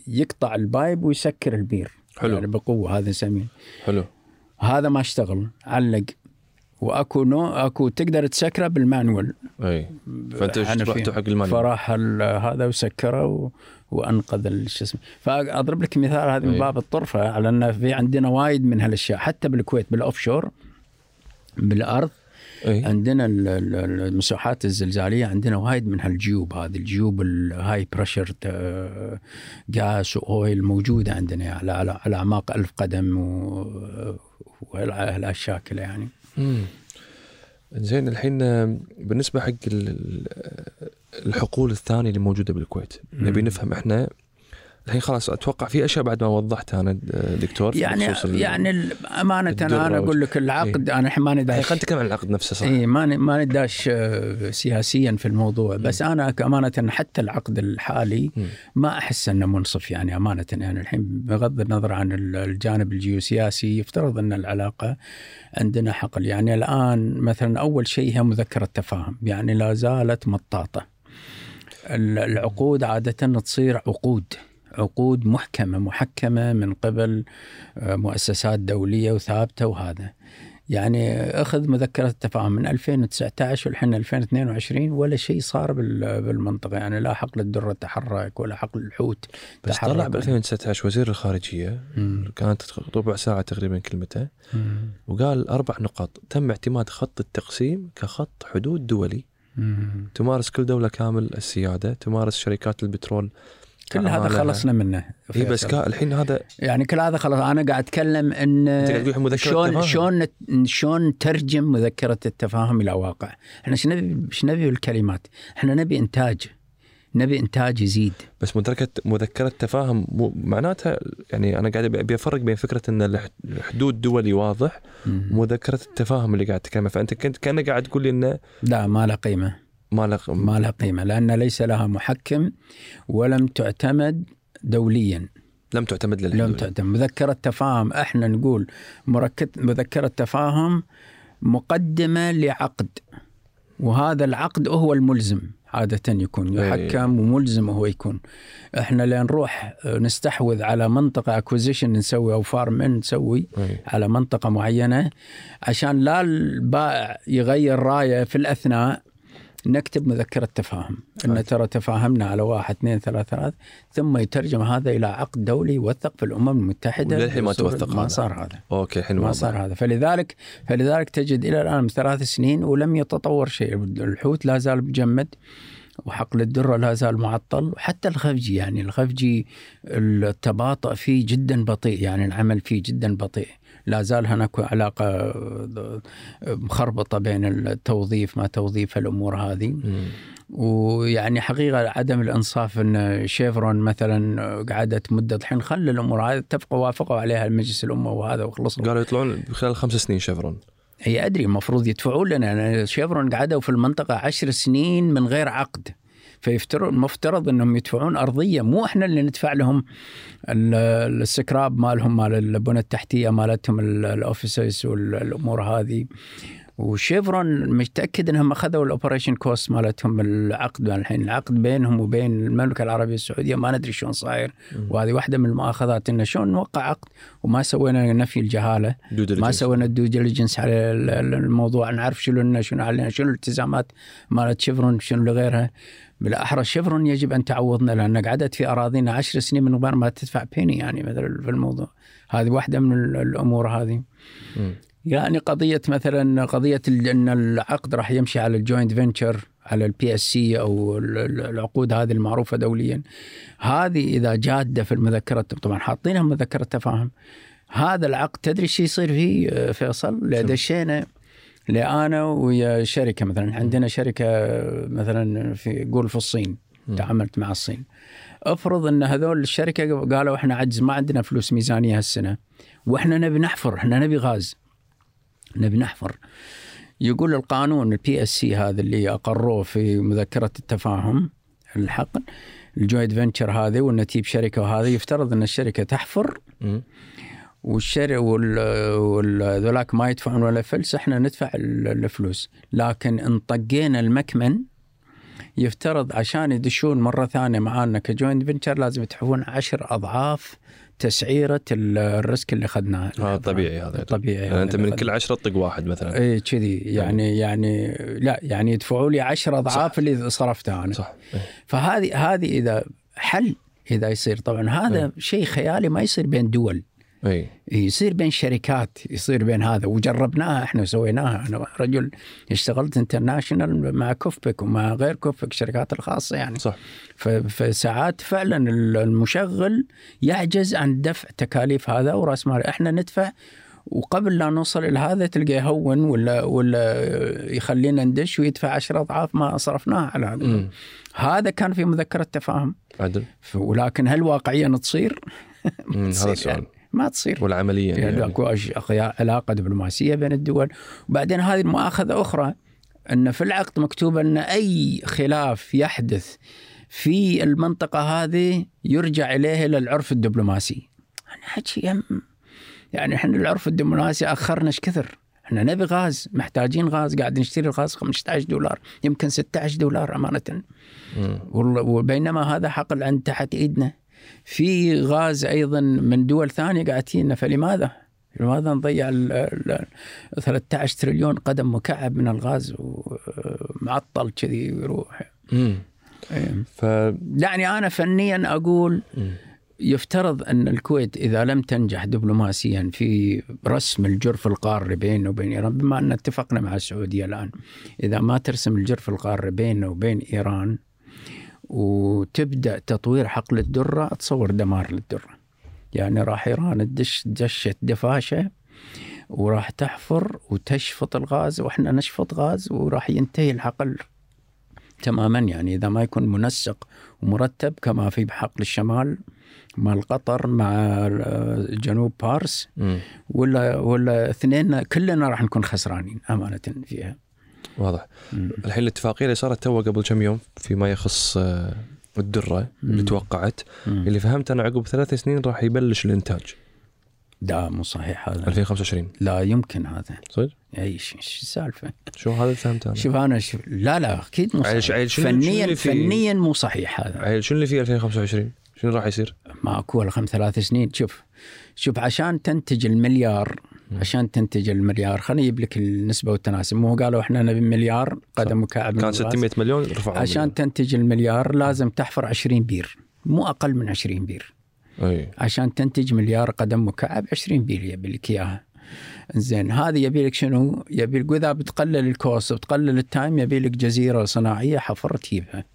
يقطع ال pipe ويسكر البير. حلو. يعني بقوة هذا نسميه. حلو. هذا ما اشتغل علق. وأكو نو أكو تقدر تسكره بال manual. أي. فأنت رحت حق ال manual؟ فراح هذا وسكره و... وأنقذ شو اسمه. فأضرب لك مثال هذا من باب الطرفة على انه في عندنا وايد من هالأشياء حتى بالكويت بال offshore بالأرض. أي. عندنا المساحات الزلزالية عندنا وايد من هالجيوب هذه الجيوب ال high pressure جاس واويل موجودة عندنا على على أعماق ألف قدم وهالاشياء كلها يعني. زين الحين بالنسبة حق الحقول الثانية اللي موجودة بالكويت نبي نفهم إحنا الحين خلاص أتوقع في أشياء بعد ما وضحتها أنا دكتور يعني يعني أمانة أنا أقول لك العقد أنا الحين ماني داش. خلينا نتكلم عن العقد نفسه صح؟ اي ماني ماني داش آه، سياسيا في الموضوع. بس أنا أمانة حتى العقد الحالي مم. ما أحس إنه منصف يعني أمانة. يعني الحين بغض النظر عن ال- الجانب الجيوسياسي يفترض إن العلاقة عندنا حقل. يعني الآن مثلا أول شيء هي مذكرة تفاهم. يعني لا زالت مطاطة. ال- العقود عادة تصير عقود. عقود محكمة محكمة من قبل آه، مؤسسات دولية وثابتة وهذا يعني أخذ مذكرة التفاهم من 2019 والحين 2022 ولا شيء صار بال- بالمنطقة يعني لا حقل الدره تحرك ولا حقل الحوت بس تحرك. طلع ب 2019 وزير الخارجية مم. كانت ربع ساعة تقريبا كلمته مم. وقال أربع نقاط تم اعتماد خط التقسيم كخط حدود دولي مم. تمارس كل دولة كامل السيادة تمارس شركات البترول كل هذا. خلصنا منه. اي بس الحين هذا يعني كل هذا خلاص. أنا قاعد أتكلم إن شلون. شلون شلون ترجم مذكرة التفاهم إلى واقع. إحنا إيش نبي إيش نبي بالكلمات؟ إحنا نبي إنتاج. نبي إنتاج يزيد. بس مذكرة مذكره تفاهم معناتها يعني أنا قاعد ابي أفرق بين فكرة إن الح- الحدود دولي واضح. ومذكرة التفاهم اللي قاعد تتكلم. فأنت كنت كأنك قاعد تقول لي انه لا ما له قيمة. ما له ما لها قيمة لأن ليس لها محكم ولم تعتمد دوليا. لم تعتمد لم للحدود تعتمد. مذكرة تفاهم إحنا نقول مركز مذكرة تفاهم مقدمة لعقد وهذا العقد هو الملزم عادة يكون إيه. يحكم وملزم هو يكون. إحنا لين نروح نستحوذ على منطقة acquisition نسوي أو farm in نسوي إيه. على منطقة معينة عشان لا البائع يغير رأيه في الأثناء. نكتب مذكرة تفاهم. إن ترى تفاهمنا على واحد اثنين ثلاثة ثلاث ثم يترجم هذا إلى عقد دولي يوثق في الأمم المتحدة وللحين ما توثق ما. صار هذا. أوكي الحين ما واضح. صار هذا. فلذلك فلذلك تجد إلى الآن من ثلاث سنين ولم يتطور شيء. الحوت لا زال مجمد وحقل الدرة لا زال معطل وحتى الخفجي يعني الخفجي التباطؤ فيه جدا بطيء يعني العمل فيه جدا بطيء. لا زال هناك علاقة مخربطة بين التوظيف ما توظيف الأمور هذه. مم. ويعني حقيقة عدم الإنصاف إن شيفرون مثلا قعدت مدة الحين خلى الأمور هذه اتفقوا وافقوا عليها المجلس الأمة وهذا وخلصنا قالوا يطلعون خلال خمس سنين شيفرون. هي أدري المفروض يدفعون لنا شيفرون قعدوا في المنطقة عشر سنين من غير عقد. فيفترض إنهم يدفعون أرضية. مو إحنا اللي ندفع لهم ال- السكراب مالهم مال البنى التحتية مالتهم ال- ال offices والأمور هذه. وشيفرون متأكد إنهم أخذوا ال operation cost مالتهم العقد الحين العقد بينهم وبين المملكة العربية السعودية ما ندري شلون صاير. وهذه واحدة من المؤاخذات إنه شلون نوقع عقد وما سوينا نفي الجهالة ما. سوينا ال due diligence على ال- ال- الموضوع. نعرف شنو لنا شنو علينا شنو الالتزامات مالت شيفرون شنو لغيرها. بالأحرى شيفرون يجب أن تعوضنا لأن قعدت في أراضينا عشر سنين من غير ما تدفع بيني يعني مثلا في الموضوع. هذه واحدة من ال- الأمور هذه. يعني قضية مثلا قضية إن العقد راح يمشي على ال joint venture على ال PSC أو ال- ال- العقود هذه المعروفة دوليا. هذه إذا جادة في المذكرة طبعا حاطينها مذكرة تفاهم. هذا العقد تدري إيش يصير فيه فيصل؟ دشينا أنا ويا شركة مثلا. عندنا شركة مثلا في قول في الصين تعاملت مع الصين. افرض إن هذول الشركة قالوا إحنا عجز ما عندنا فلوس ميزانية هالسنة وإحنا نبي نحفر إحنا نبي غاز. نبي نحفر يقول القانون ال PSC هذا اللي أقروه في مذكرة التفاهم الحقل ال joint venture هذه والنتيب شركة وهذا يفترض إن الشركة تحفر مم. والشرع وذولاك ما يدفعون ولا فلس إحنا ندفع ال- الفلوس لكن إن طقينا المكمن يفترض عشان يدشون مرة ثانية معانا ك joint venture لازم يدفعون عشر أضعاف تسعيرة ال- ال risk اللي أخذناه. هذا طبيعي هذا. طبيعي يعني أنت من كل عشرة طق واحد مثلا. اي كذي. يعني يعني لا يعني يدفعوا لي 10 أضعاف اللي صرفته أنا. صح. إيه. فهذه هذه إذا حل إذا يصير. طبعا هذا شيء خيالي ما يصير بين دول. اي يصير بين شركات يصير بين هذا. وجربناها إحنا وسويناها أنا رجل اشتغلت international مع كوفبك ومع غير كوفبك الشركات الخاصة يعني. صح. فساعات فعلا المشغل يعجز عن دفع تكاليف هذا ورأس مال. إحنا ندفع وقبل لا نوصل إلى هذا تلقى يهون ولا ولا يخلينا ندش ويدفع عشرة أضعاف ما صرفناه على هذا. مم. هذا كان في مذكرة تفاهم. عدل. ولكن هل واقعيا تصير؟ هذا السؤال. يعني. ما تصير والعمليا يعني يعني. أكو علاقة دبلوماسية بين الدول وبعدين هذه المؤاخذة أخرى أن في العقد مكتوب أن أي خلاف يحدث في المنطقة هذه يرجع إليه إلى العرف الدبلوماسي. أنا حكي يم يعني إحنا العرف الدبلوماسي أخرنا إيش كثر؟ إحنا نبي غاز محتاجين غاز قاعد نشتري الغاز 15 دولار يمكن 16 دولار أمانة مم. وبينما هذا حقل عند تحت إيدنا في غاز أيضا من دول ثانية قاعد تجينا فلماذا؟ لماذا نضيع ال- ال- 13 تريليون قدم مكعب من الغاز ومعطل كذي يروح. إيه. ف يعني أنا فنيا أقول مم. يفترض أن الكويت إذا لم تنجح دبلوماسيا في رسم الجرف القاري بينه وبين إيران بما أن اتفقنا مع السعودية الآن إذا ما ترسم الجرف القاري بينه وبين إيران وتبدأ تطوير حقل الدرة اتصور دمار للدرة. يعني راح إيران تدش دشه دفاشة وراح تحفر وتشفط الغاز وإحنا نشفط غاز وراح ينتهي الحقل تماما يعني إذا ما يكون منسق ومرتب كما في حقل الشمال مع قطر مع جنوب بارس مم. ولا ولا اثنين كلنا راح نكون خسرانين أمانة فيها. واضح مم. الحين الاتفاقية اللي صارت تو قبل كم يوم فيما يخص آه، الدرة اللي مم. توقعت مم. اللي فهمت أنا عقب ثلاث سنين راح يبلش الإنتاج لا مو صحيح هذا 2025 لا يمكن هذا صدق؟ إي إيش السالفة؟ شو هذا اللي فهمته أنا شوف أنا شوف لا لا أكيد مو صحيح عيل شنو- فنيا اللي في- فنيا مو صحيح هذا عيل شنو اللي فيه 2025 شنو راح يصير؟ ماكو خمس ثلاث سنين شوف شوف عشان تنتج المليار. عشان تنتج المليار. خليني أجيب لك النسبة والتناسب. مو قالوا إحنا نبي مليار قدم مكعب كان الغاز؟ 600 مليون رفعوا عشان تنتج المليار لازم تحفر 20 بير. مو أقل من 20 بير. أي. عشان تنتج مليار قدم مكعب 20 بير يبي لك إياها. زين هذه يبي لك شنو؟ يبي لك وإذا بتقلل ال cost وبتقلل ال time يبي لك جزيرة صناعية حفر تجيبها.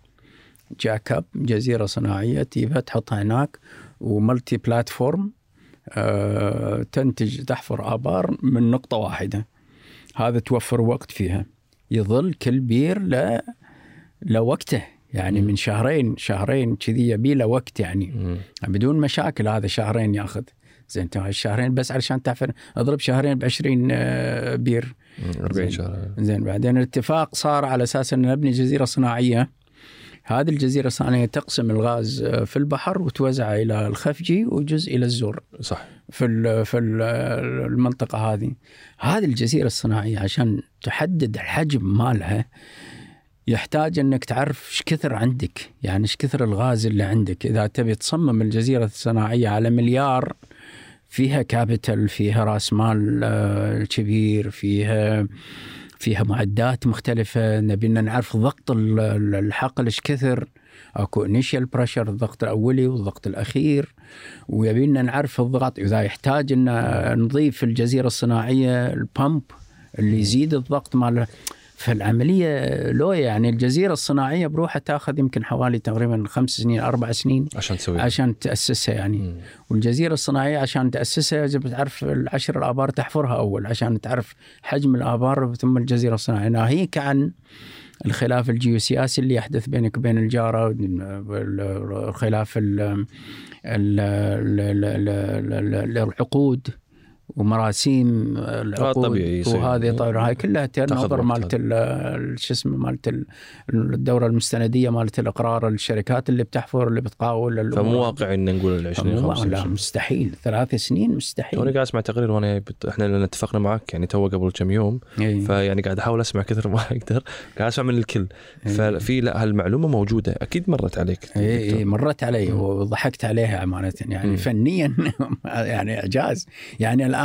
jack-up جزيرة صناعية تجيبها تحطها هناك و multi-platform. تنتج تحفر آبار من نقطة واحدة. هذا توفر وقت فيها. يظل كل بير ل لوقته يعني من شهرين شهرين كذي يبي له وقت يعني. بدون مشاكل هذا شهرين ياخذ زين انت الشهرين بس علشان تحفر اضرب شهرين ب 20 آه، بير مم. 40 زين. شهر زين بعدين الاتفاق صار على أساس ان نبني جزيرة صناعية هذه الجزيرة الصناعيه تقسم الغاز آه، في البحر وتوزعه إلى الخفجي وجزء إلى الزور. صح في في ال المنطقة هذه. هذه الجزيرة الصناعية عشان تحدد الحجم مالها يحتاج إنك تعرف إيش كثر عندك يعني إيش كثر الغاز اللي عندك. إذا تبي تصمم الجزيرة الصناعية على مليار فيها capital فيها راس مال آه، كبير فيها فيها معدات مختلفة نبينا نعرف ضغط ال- ال- الحقل إيش كثر أكو initial pressure الضغط الأولي والضغط الأخير ويبينا نعرف الضغط إذا يحتاج إن نضيف الجزيرة الصناعية ال pump اللي يزيد الضغط مال فالعمليه لو يعني الجزيرة الصناعية بروحها تاخذ يمكن حوالي تقريبا خمس سنين أربع سنين عشان تسوي عشان تأسسها يعني. مم. والجزيرة الصناعية عشان تأسسها يجب تعرف العشر الآبار تحفرها أول عشان تعرف حجم الآبار ثم الجزيرة الصناعية. ناهيك عن الخلاف الجيوسياسي اللي يحدث بينك وبين الجارة الخلاف ال- ال- ال- ال- ال- ال- العقود. ومراسيم العقود طبيعي يصير. وهذه طبعا هاي كلها turnover مالت ال- ال- شو اسمه مالت ال- الدورة المستندية مالت الإقرار الشركات اللي بتحفر اللي بتقاول. فمو واقعي إن نقول ال 20 مو- لا 25 مستحيل ثلاث سنين مستحيل قاعد أسمع تقرير وأنا بت... إحنا لأن اتفقنا معك يعني تو قبل كم يوم إيه. فيعني قاعد أحاول أسمع كثر ما أقدر قاعد أسمع من الكل إيه. ففي لا هالمعلومة موجودة أكيد مرت عليك اي اي. مرت علي. وضحكت عليها أمانة يعني. فنيا يعني إعجاز يعني الآن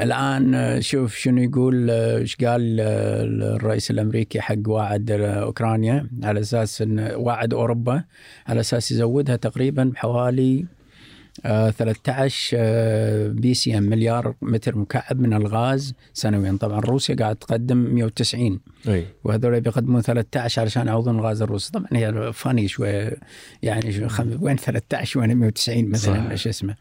الآن آه، شوف شنو يقول آه، إيش قال آه، الرئيس الأمريكي حق واعد أوكرانيا على أساس إن واعد أوروبا على أساس يزودها تقريبا بحوالي آه، 13 آه، BCM مليار متر مكعب من الغاز سنويا. طبعا روسيا قاعد تقدم 190 أي. وهذول بيقدمون 13 علشان يعوضون الغاز الروسي طبعا هي funny شوية يعني شو خم... وين 13 وين 190 مثلا. شو اسمه.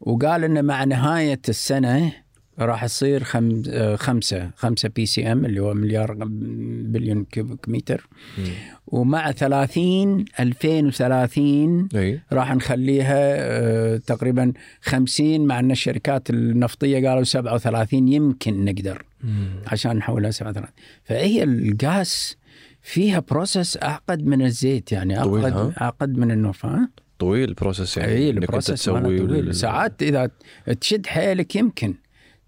وقال ان مع نهاية السنة راح تصير خم... خمسة خمسة BCM اللي هو مليار billion cubic متر. ومع 30 2030 إي راح نخليها آه، تقريبا 50 مع إن الشركات النفطية قالوا 37 يمكن نقدر. عشان نحولها 37 فهي الغاز فيها process أعقد من الزيت يعني أعقد؟ أعقد من النوف ها طويل ال process يعني اي ماله تسوي طويل. ال- ساعات إذا تشد حيلك يمكن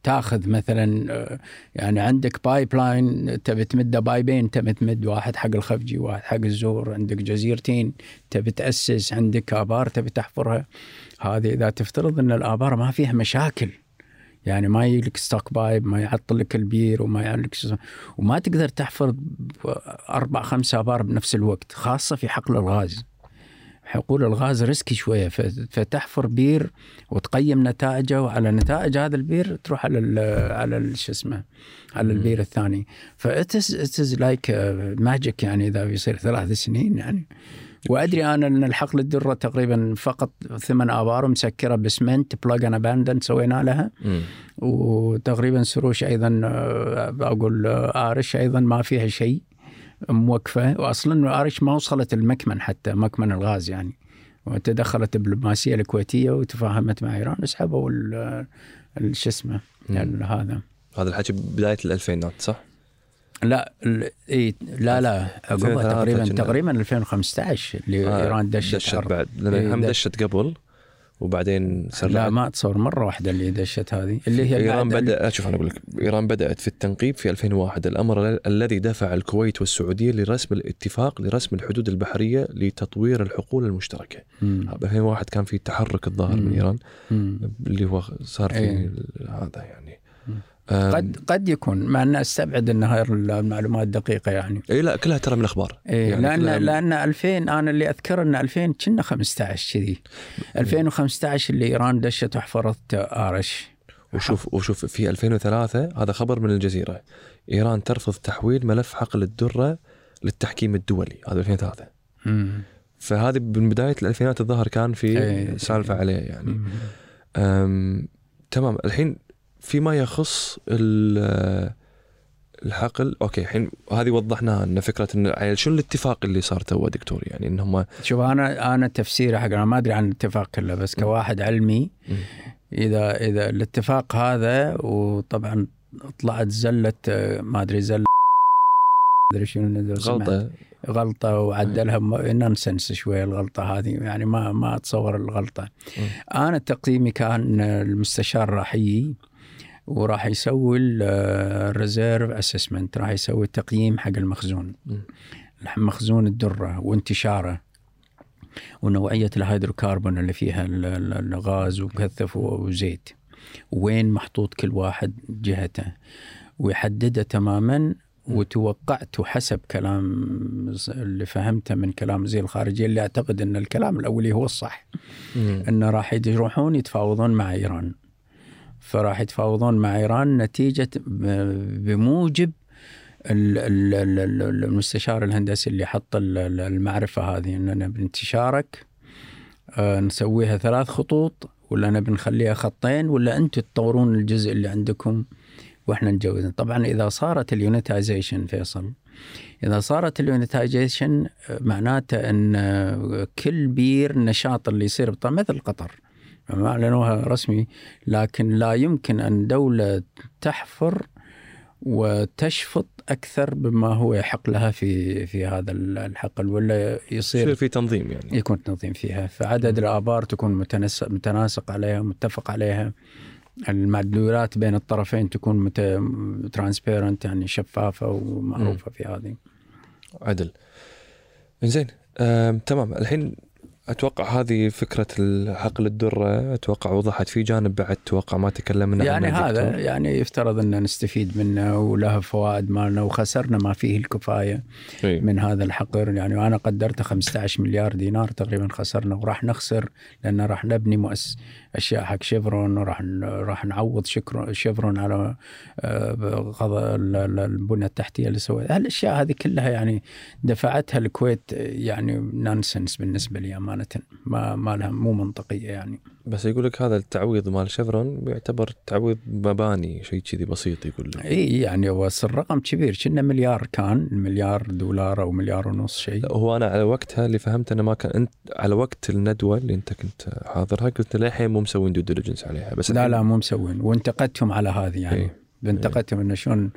تاخذ مثلا آه، يعني عندك pipeline تبي تمده pipe ين تبي تمد واحد حق الخفجي واحد حق الزور عندك جزيرتين تبي تأسس عندك آبار تبي تحفرها. هذه إذا تفترض إن الآبار ما فيها مشاكل يعني ما يجي لك stuck pipe ما يعطل لك البير وما يعطل لك شو- وما تقدر تحفر أربع خمس آبار بنفس الوقت خاصة في حقل الغاز. حقول الغاز risky شوية فتحفر بير وتقيم نتائجه وعلى نتائج هذا البير تروح على ال على ال- شو اسمه على البير الثاني. ف it's like magic يعني إذا بيصير ثلاث سنين يعني. وأدري أنا إن الحقل الدرة تقريبا فقط ثمان آبار مسكرة ب cement plug and abandon سوينا لها. مم. وتقريبا سروش أيضا آه، أقول آه، آرش أيضا ما فيها شيء. موقفة واصلا ارش ما وصلت المكمن حتى مكمن الغاز يعني وتدخلت الدبلوماسية الكويتية وتفاهمت مع إيران ال- شو اسمه ال- هذا هذا الحكي بداية الالفينات صح؟ لا ال- إيه لا لا 2003 تقريبا. تقريبا 2015 اللي آه، إيران دشت, دشت. بعد لأن إيه، هم دش- دشت قبل وبعدين لا ما اتصور مرة واحدة اللي دشت هذه اللي هي إيران بدا شوف أنا أقول لك إيران بدأت في التنقيب في 2001 الأمر ال- الذي دفع الكويت والسعودية لرسم الاتفاق لرسم الحدود البحرية لتطوير الحقول المشتركة مم. ب 2001 كان في تحرك الظاهر من. إيران مم. اللي هو صار في إيه. هذا يعني مم. قد قد يكون مع أن أستبعد إن هاي المعلومات دقيقة يعني. إي لا كلها ترى من الأخبار. إيه يعني لأن لأن 2000 أنا اللي أذكر إن 2000 كنا 15 كذي. 2015 اللي إيران دشت وحفرت آرش. وشوف وشوف في 2003 هذا خبر من الجزيرة. إيران ترفض تحويل ملف حقل الدرة للتحكيم الدولي هذا 2003 مم. فهذه من بداية الألفينات الظاهر كان في. سالفة عليه يعني. تمام. الحين فيما يخص ال- الحقل. okay الحين هذه وضحناها إن فكرة إن شنو الاتفاق اللي صار تو دكتور؟ يعني إن هم شوف أنا أنا تفسيري حق أنا ما أدري عن الاتفاق كله بس كواحد علمي. إذا إذا الاتفاق هذا وطبعا طلعت زله آه، ما أدري زله ما أدري شنو. غلطة. غلطة وعدلها nonsense شوية الغلطة هذه يعني ما ما أتصور الغلطة. أنا تقييمي كان المستشار راح يجي. وراح يسوي ال reserve assessment راح يسوي تقييم حق المخزون. مخزون الدرة وانتشاره ونوعية الهيدروكربون اللي فيها ال- ال- الغاز ومكثف وزيت. وين محطوط كل واحد جهته؟ ويحدده تماما وتوقعت حسب كلام اللي فهمته من كلام وزير الخارجية اللي أعتقد إن الكلام الأولي هو الصح. إنه راح يروحون يتفاوضون مع إيران. فراح يتفاوضون مع إيران نتيجة بموجب ال- ال- ال- ال- المستشار الهندسي اللي حط ال- ال- المعرفة هذه اننا بنتشارك آه، نسويها ثلاث خطوط ولا نبي نخليها خطين ولا أنتم تطورون الجزء اللي عندكم وإحنا نجوز طبعا إذا صارت ال unitization فيصل إذا صارت ال unitization معناته إن آه، كل بير نشاط اللي يصير مثل قطر. ما اعلنوها رسمي لكن لا يمكن أن دولة تحفر وتشفط أكثر بما هو يحق لها في في هذا الحقل ولا يصير يصير في تنظيم يعني. يكون تنظيم فيها. فعدد الآبار تكون متناسق عليها متفق عليها. المعدلات بين الطرفين تكون ترانسبيرنت يعني شفافة ومعروفة في هذه. عدل. زين آم، تمام. الحين أتوقع هذه فكرة حقل الدرة أتوقع وضحت في جانب بعد أتوقع ما تكلمنا يعني عنه هذا دكتور. يعني يفترض أن نستفيد منه وله فوائد مالنا وخسرنا ما فيه الكفاية إيه. من هذا الحقر يعني وأنا قدرته 15 مليار دينار تقريبا خسرنا وراح نخسر لأن راح نبني مؤس أشياء حق شيفرون وراح راح نعوض شكر شيفرون على آه، قضاء ال- ال- البنية التحتية اللي سويتها الأشياء هذه كلها يعني دفعتها الكويت يعني nonsense بالنسبة لي أمانة امانه ما ما لها مو منطقية يعني. بس يقول لك هذا التعويض مال شفرون يعتبر تعويض مباني شيء كذي بسيط يقول لك. إي يعني بس الرقم كبير كنا مليار كان مليار دولار أو مليار ونص شيء. لا هو أنا على وقتها اللي فهمت انه ما كان أنت على وقت الندوة اللي أنت كنت حاضرها قلت للحين مو مسوين due diligence عليها بس لا لا مو مسوين. وانتقدتهم على هذه يعني. إيه. انتقدتهم انه شلون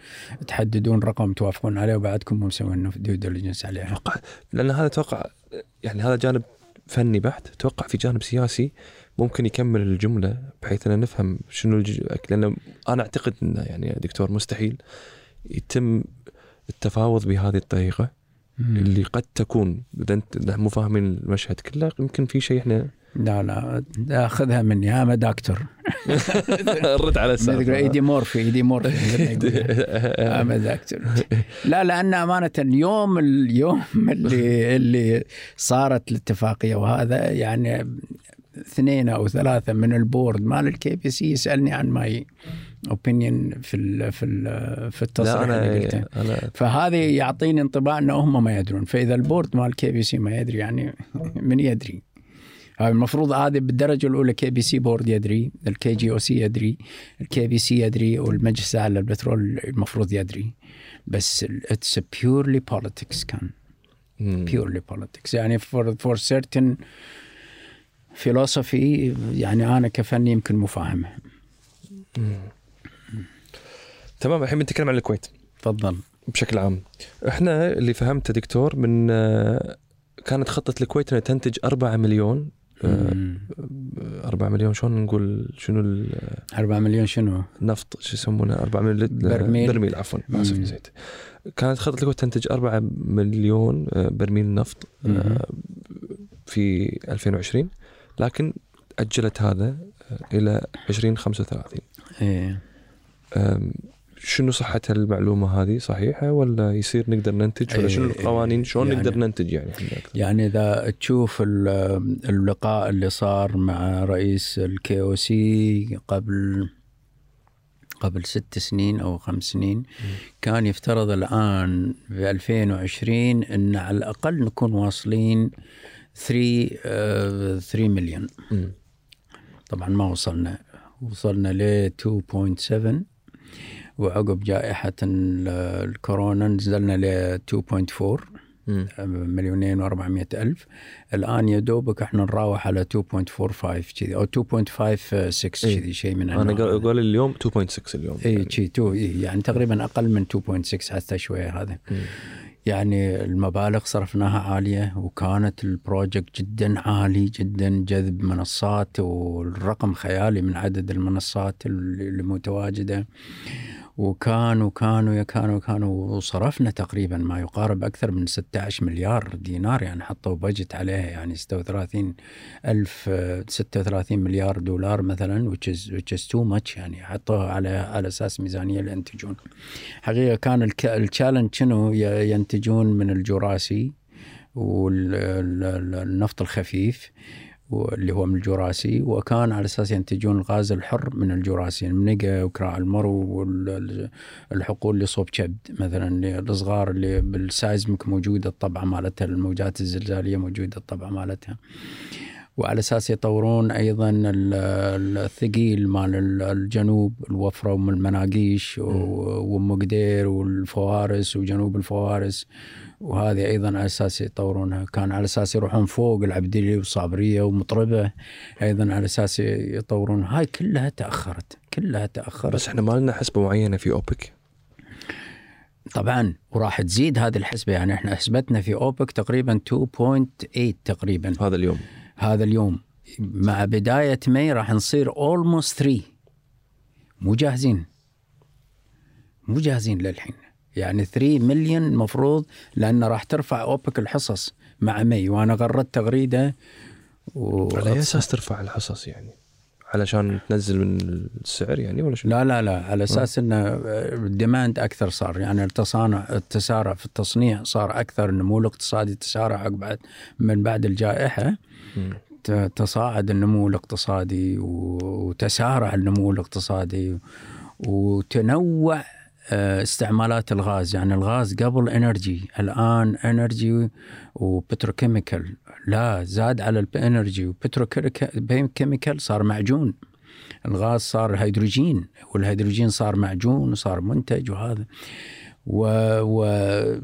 تحددون رقم توافقون عليه وبعدكم مو مسوين due diligence عليها لأن هذا أتوقع يعني هذا جانب فني بحت أتوقع في جانب سياسي ممكن يكمل الجملة بحيث أن نفهم شنو الج... لأن أنا أعتقد انه يعني دكتور مستحيل يتم التفاوض بهذه الطريقة مم. اللي قد تكون إذا مو فاهمين المشهد كله يمكن في شيء إحنا لا لا أخذها مني. أنا دكتور نرد على يقول إيدي مورفي إيدي مورفي أنا دكتور لا لأن أمانة اليوم اليوم اللي اللي صارت الاتفاقية وهذا يعني اثنين أو ثلاثة من ال board مال ال KPC يسألني عن ماي opinion في ال في ال في التصريح لا اللي قلته. أنا أنا فهذه يعطيني انطباع إن هم ما يدرون. فإذا ال board مال KPC ما يدري يعني من يدري. المفروض هذه بالدرجة الأولى كي بي سي بورد يدري الكي جي أو سي يدري الكي بي سي يدري والمجلس الأعلى للبترول المفروض يدري. بس it's purely politics كان. purely politics يعني for for certain فيلوسفي يعني أنا كفني يمكن مو فاهمها. تمام الحين بنتكلم عن الكويت. تفضل. بشكل عام. إحنا اللي فهمته دكتور من آه، كانت خطة الكويت إنها تنتج 4 مليون آه،. 4 مليون شلون نقول شنو ال- 4 مليون شنو؟ النفط شو يسمونه 4 مليون برميل. برميل عفوا. اسف نسيت كانت خطة الكويت تنتج 4 مليون آه، برميل نفط آه،. في 2020 لكن أجلت هذا آه، إلى 2035 إيه شنو صحة المعلومة هذه؟ صحيحة ولا يصير نقدر ننتج ولا إيه، شنو القوانين شلون يعني- نقدر ننتج يعني؟ يعني إذا تشوف ال- اللقاء اللي صار مع رئيس ال KOC قبل قبل ست سنين أو خمس سنين كان يفترض الآن في 2020 إن على الأقل نكون واصلين 3 آه، 3 مليون مم. طبعا ما وصلنا. وصلنا ل 2.7 وعقب جائحة ال- الكورونا نزلنا ل 2.4 مم. مليونين و400 ألف الآن يا دوبك إحنا نراوح على 2.45 كذي أو 2.56 إيه. كذي شيء من هذا. قال اليوم 2.6 اليوم اي يعني. شي تو إيه يعني تقريبا أقل من 2.6 حتى شوية هذا. يعني المبالغ صرفناها عالية وكانت البروجكت جدا عالي جدا جذب منصات والرقم خيالي من عدد المنصات اللي اللي متواجده وكان وكان وكان وكان وصرفنا تقريبا ما يقارب أكثر من 16 مليار دينار يعني حطوا بجت عليها يعني 36 ألف آه، 36 مليار دولار مثلا which is too much يعني حطوها على على أساس ميزانية لينتجون. حقيقة كان التشالنج شنو؟ ينتجون من الجراسي والنفط الخفيف. واللي هو من الجراسي وكان على أساس ينتجون الغاز الحر من الجراسي المنقه وكراع المرو والحقول اللي صوب كبد مثلا اللي الصغار اللي بالسايزمك موجودة الطبعة مالتها الموجات الزلزالية موجودة الطبعة مالتها. وعلى أساس يطورون أيضا ال- الثقيل مال ال- الجنوب الوفرة وام المناقيش وام قدير والفوارس وجنوب الفوارس. وهذه أيضا على أساس يطورونها. كان على أساس يروحون فوق العبدليه والصابريه ومطربة أيضا على أساس يطورون. هاي كلها تأخرت كلها تأخرت. بس إحنا ما لنا حسبة معينة في أوبك. طبعا وراح تزيد هذه الحسبة. يعني إحنا حسبتنا في أوبك تقريبا 2.8 تقريبا. هذا اليوم. هذا اليوم. مع بداية ماي راح نصير almost 3 مو جاهزين. مو جاهزين للحين. يعني 3 مليون المفروض لأن راح ترفع أوبك الحصص مع ماي وأنا غردت تغريدة و... على أي أساس ترفع الحصص يعني علشان تنزل من السعر يعني ولا شو؟ لا لا لا على أساس ان ال demand أكثر صار يعني التصانع التسارع في التصنيع صار أكثر النمو الاقتصادي تسارع عقب من بعد الجائحة تصاعد النمو الاقتصادي وتسارع النمو الاقتصادي وتنوع آه، استعمالات الغاز. يعني الغاز قبل energy الآن energy و petrochemical لا زاد على ال energy و petrochemical صار معجون. الغاز صار هيدروجين والهيدروجين صار معجون وصار منتج وهذا.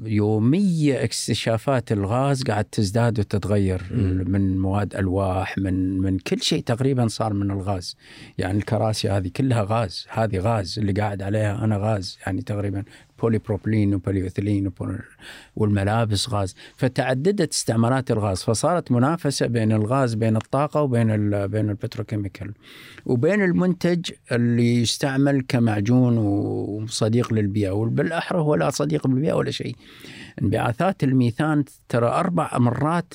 ويومية اكتشافات الغاز قاعد تزداد وتتغير مم. من مواد ألواح من من كل شيء تقريبا صار من الغاز يعني الكراسي هذه كلها غاز هذه غاز اللي قاعد عليها أنا غاز يعني تقريبا polypropylene و polyethylene و poly والملابس غاز. فتعددت استعمالات الغاز فصارت منافسة بين الغاز بين الطاقة وبين بين ال petrochemical. وبين المنتج اللي يستعمل كمعجون وصديق للبيئة وبالأحرى هو لا صديق للبيئة ولا شيء. انبعاثات الميثان ترى أربع مرات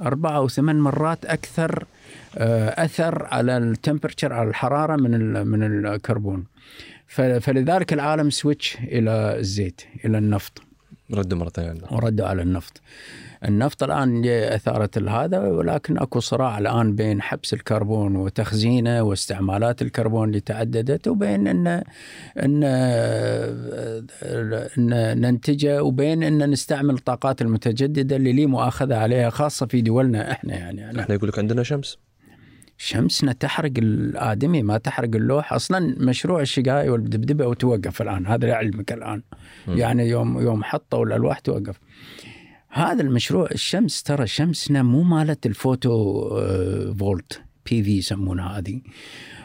أربعة أو ثمان مرات أكثر آه، أثر على ال temperature على الحرارة من من الكربون. فلذلك العالم switch إلى الزيت إلى النفط. ردوا مرة ثانية لنا. وردوا على النفط. النفط الآن جاء أثارت هذا ولكن أكو صراع الآن بين حبس الكربون وتخزينه واستعمالات الكربون اللي تعددت وبين أن أن أن ننتجه وبين أن نستعمل الطاقات المتجددة اللي لي مؤاخذة عليها خاصة في دولنا إحنا يعني. إحنا يقول لك عندنا شمس. شمسنا تحرق الآدمي ما تحرق اللوح. أصلا مشروع الشقايا والدبدبة وتوقف الآن هذا لعلمك الآن. مم. يعني يوم يوم حطوا الألواح توقف. هذا المشروع الشمس ترى شمسنا مو مالت الفوتو آه، فولت PV يسمونها هذه.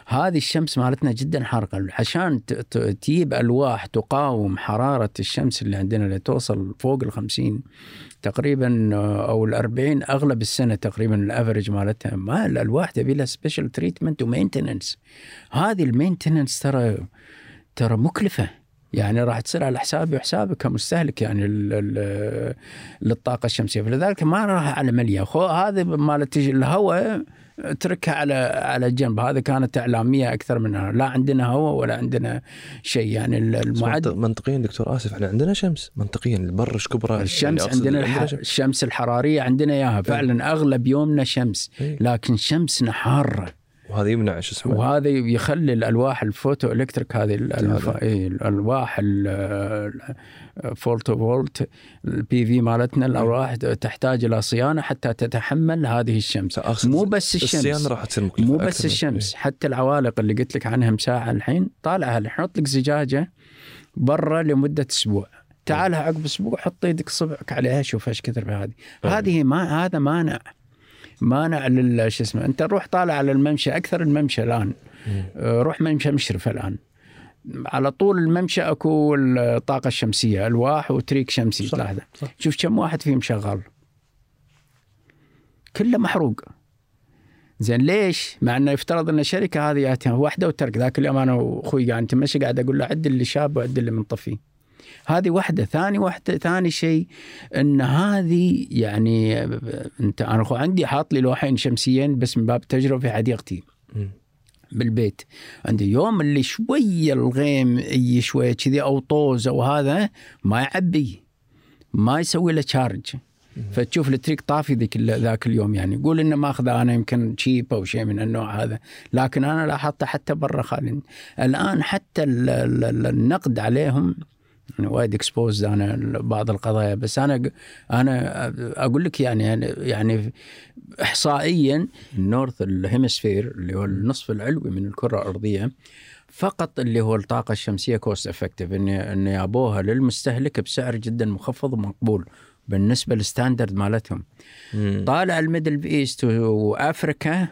هذه الشمس مالتنا جدا حارقة. عشان تجيب ألواح تقاوم حرارة الشمس اللي عندنا اللي توصل فوق ال 50 تقريبا آه، أو ال 40 أغلب السنة تقريبا ال average مالتها. ما الألواح تبي لها special treatment و maintenance هذه ال maintenance ترى ترى مكلفة. يعني راح تصير على حسابي وحسابك كمستهلك يعني للطاقة الشمسية. فلذلك ما راح على مليا. هذا مالت الهواء اتركها على على جنب. هذا كانت إعلامية أكثر منها. لا عندنا هواء ولا عندنا شيء. يعني المعد منطق- منطقيا دكتور آسف إحنا عندنا شمس. منطقيا البر إيش كبره الشمس يعني عندنا الح... شمس. الشمس الحرارية عندنا إياها. فعلا أغلب يومنا شمس. إيه. لكن شمسنا حارة. وهذا يمنع شو اسمه؟ وهذا يخلي الألواح ال photoelectric هذه. إيه الألواح فولت ال PV مالتنا الالواح تحتاج إلى صيانة حتى تتحمل هذه الشمس. أقصد مو بس الشمس. الصيانة راح تصير مكلفة مو بس الشمس حتى العوالق اللي قلت لك عنها مساحة الحين طالعها حط لك زجاجة برا لمدة أسبوع. تعالها عقب أسبوع حط يدك صبعك عليها شوف إيش كثر بهذه. فعلا. هذه ما هذا مانع مانع لل شو اسمه أنت روح طالع على الممشى أكثر الممشى الآن. مم. آه، روح ممشى مشرف الآن. على طول الممشى أكو الطاقة الشمسية ألواح وتريك شمسي صح، تلاحظه صح. شوف كم واحد فيهم شغال كله محروق زين ليش؟ مع إنه يفترض إن الشركة هذه ياتيها واحدة وترك ذاك اليوم أنا واخوي قاعد نتمشى قاعد أقول له عد اللي شاب وعد اللي منطفي. هذه واحدة، ثاني واحدة ثاني شيء إن هذه يعني أنت أنا عندي حاط لي لوحين شمسيين بس من باب التجربه في حديقتي. مم. بالبيت. عندي يوم اللي شوية الغيم يجي شوية كذي أو طوز أو هذا ما يعبي ما يسوي له charge فتشوف ال trick طافي ذيك ذاك اليوم يعني. قول إنه ماخذه أنا يمكن cheap أو شيء من النوع هذا. لكن أنا لاحظته حتى برا خالي الآن حتى ال- ال- ال- النقد عليهم وايد expose أنا بعض القضايا. بس أنا أنا أقول لك يعني يعني احصائيا ال north ال hemisphere اللي هو النصف العلوي من الكرة الأرضية فقط اللي هو الطاقة الشمسية cost effective إن إن يابوها للمستهلك بسعر جدا مخفض ومقبول بالنسبة لل standard مالتهم. مم. طالع ال Middle East و Africa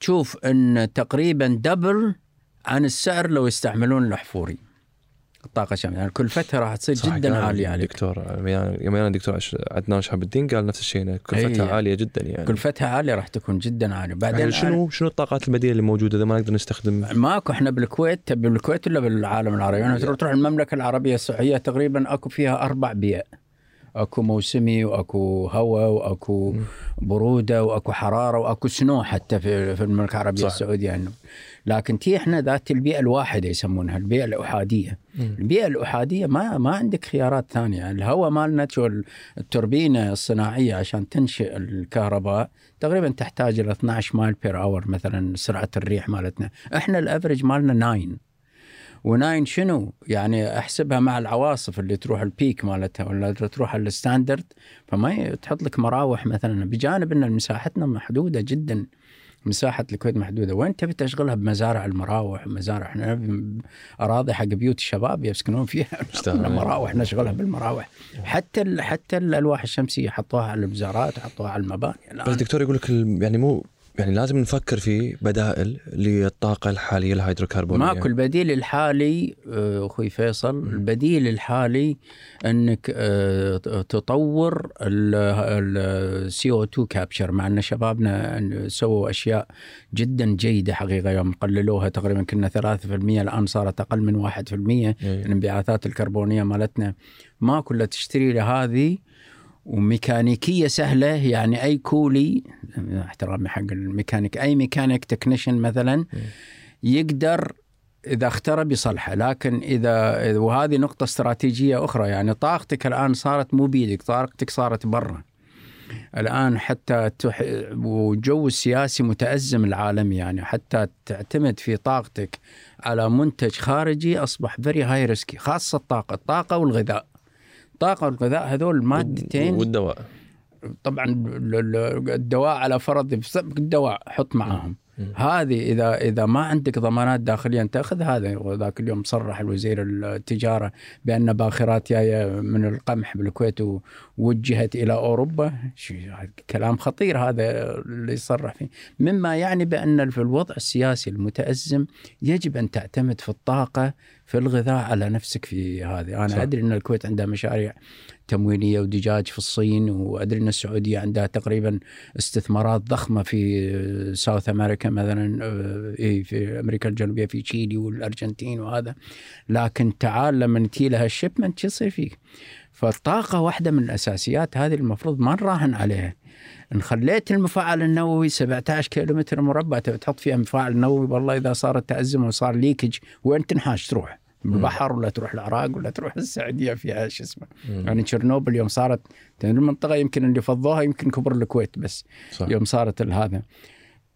تشوف إن تقريبا double عن السعر لو يستعملون الاحفوري الطاقة الشمسية يعني كلفتها راح تصير جدا عالية عليك دكتور يوم أنا دكتور عدنان شهاب الدين قال نفس الشيء كلفتها إيه. عالية جدا يعني كلفتها عالية راح تكون جدا عالية بعدين يعني شنو شنو الطاقات البديله اللي موجودة إذا ما نقدر نستخدم ماكو إحنا بالكويت تبي بالكويت ولا بالعالم العربي؟ يعني تروح تروح المملكة العربية السعودية تقريبا أكو فيها أربع بيئ. أكو موسمي وأكو هواء وأكو مم. برودة وأكو حرارة وأكو snow حتى في في المملكة العربية صح. السعودية يعني. لكن تي إحنا ذات البيئة الواحدة يسمونها البيئة الأحادية. مم. البيئة الأحادية ما ما عندك خيارات ثانية، الهواء مالنا التوربينة الصناعية عشان تنشئ الكهرباء تقريبا تحتاج إلى 12 mile per hour مثلا سرعة الريح مالتنا، إحنا ال average مالنا 9 و nine شنو؟ يعني أحسبها مع العواصف اللي تروح ال peak مالتها ولا تروح ال standard. فما تحط لك مراوح مثلا. بجانب إن مساحتنا محدودة جدا. مساحة الكويت محدودة. وين تبي تشغلها؟ بمزارع المراوح ومزارع إحنا أراضي حق بيوت الشباب يسكنون فيها. مراوح نشغلها بالمراوح. حتى ال... حتى الألواح الشمسية حطوها على البزارات وحطوها على المباني. بس الآن دكتور يقول لك يعني مو يعني لازم نفكر في بدائل للطاقة الحالية الهيدروكربونية. ماكو البديل الحالي آه، أخوي فيصل البديل الحالي إنك آه، تطور السي أو 2 كابشر مع إن شبابنا أن- سووا أشياء جدا جيدة حقيقة. يوم قللوها تقريبا كنا 3% الآن صارت أقل من 1% إيه. الانبعاثات الكربونية مالتنا. ما كلها تشتري لهذه وميكانيكية سهلة يعني أي كل احترامي حق الميكانيك أي mechanic technician مثلا يقدر إذا اخترب يصلحه لكن إذا وهذه نقطة استراتيجية أخرى يعني طاقتك الآن صارت مو بيدك طاقتك صارت برا. الآن حتى تح... والجو السياسي متأزم العالمي يعني حتى تعتمد في طاقتك على منتج خارجي أصبح very high risky خاصة الطاقة الطاقة والغذاء. الطاقه والغذاء هذول مادتين والدواء طبعا ال- ال- الدواء على فرض الدواء حط معاهم. هذه إذا إذا ما عندك ضمانات داخليا تاخذ هذا ذاك اليوم صرح الوزير التجارة بأن باخرات جاية من القمح بالكويت ووجهت إلى أوروبا كلام خطير هذا اللي يصرح فيه مما يعني بأن في الوضع السياسي المتأزم يجب أن تعتمد في الطاقة في الغذاء على نفسك في هذه أنا. صح. أدري أن الكويت عندها مشاريع تموينيه ودجاج في الصين وأدري إن السعودية عندها تقريبا استثمارات ضخمة في South America مثلا آه، إيه، في أمريكا الجنوبية في تشيلي والأرجنتين وهذا لكن تعال لما تجي لها ال shipment شو يصير فيك؟ فالطاقة واحدة من الأساسيات هذه المفروض ما نراهن عليها. إن خليت المفاعل النووي 17 كيلومتر مربع تبي تحط فيها مفاعل نووي والله إذا صار التأزم وصار leakage وين تنحاش تروح؟ بالبحر ولا تروح العراق ولا تروح السعودية فيها شو اسمه. يعني تشيرنوبل يوم صارت تدري المنطقة يمكن اللي فضوها يمكن كبر الكويت بس صح يوم صارت هذا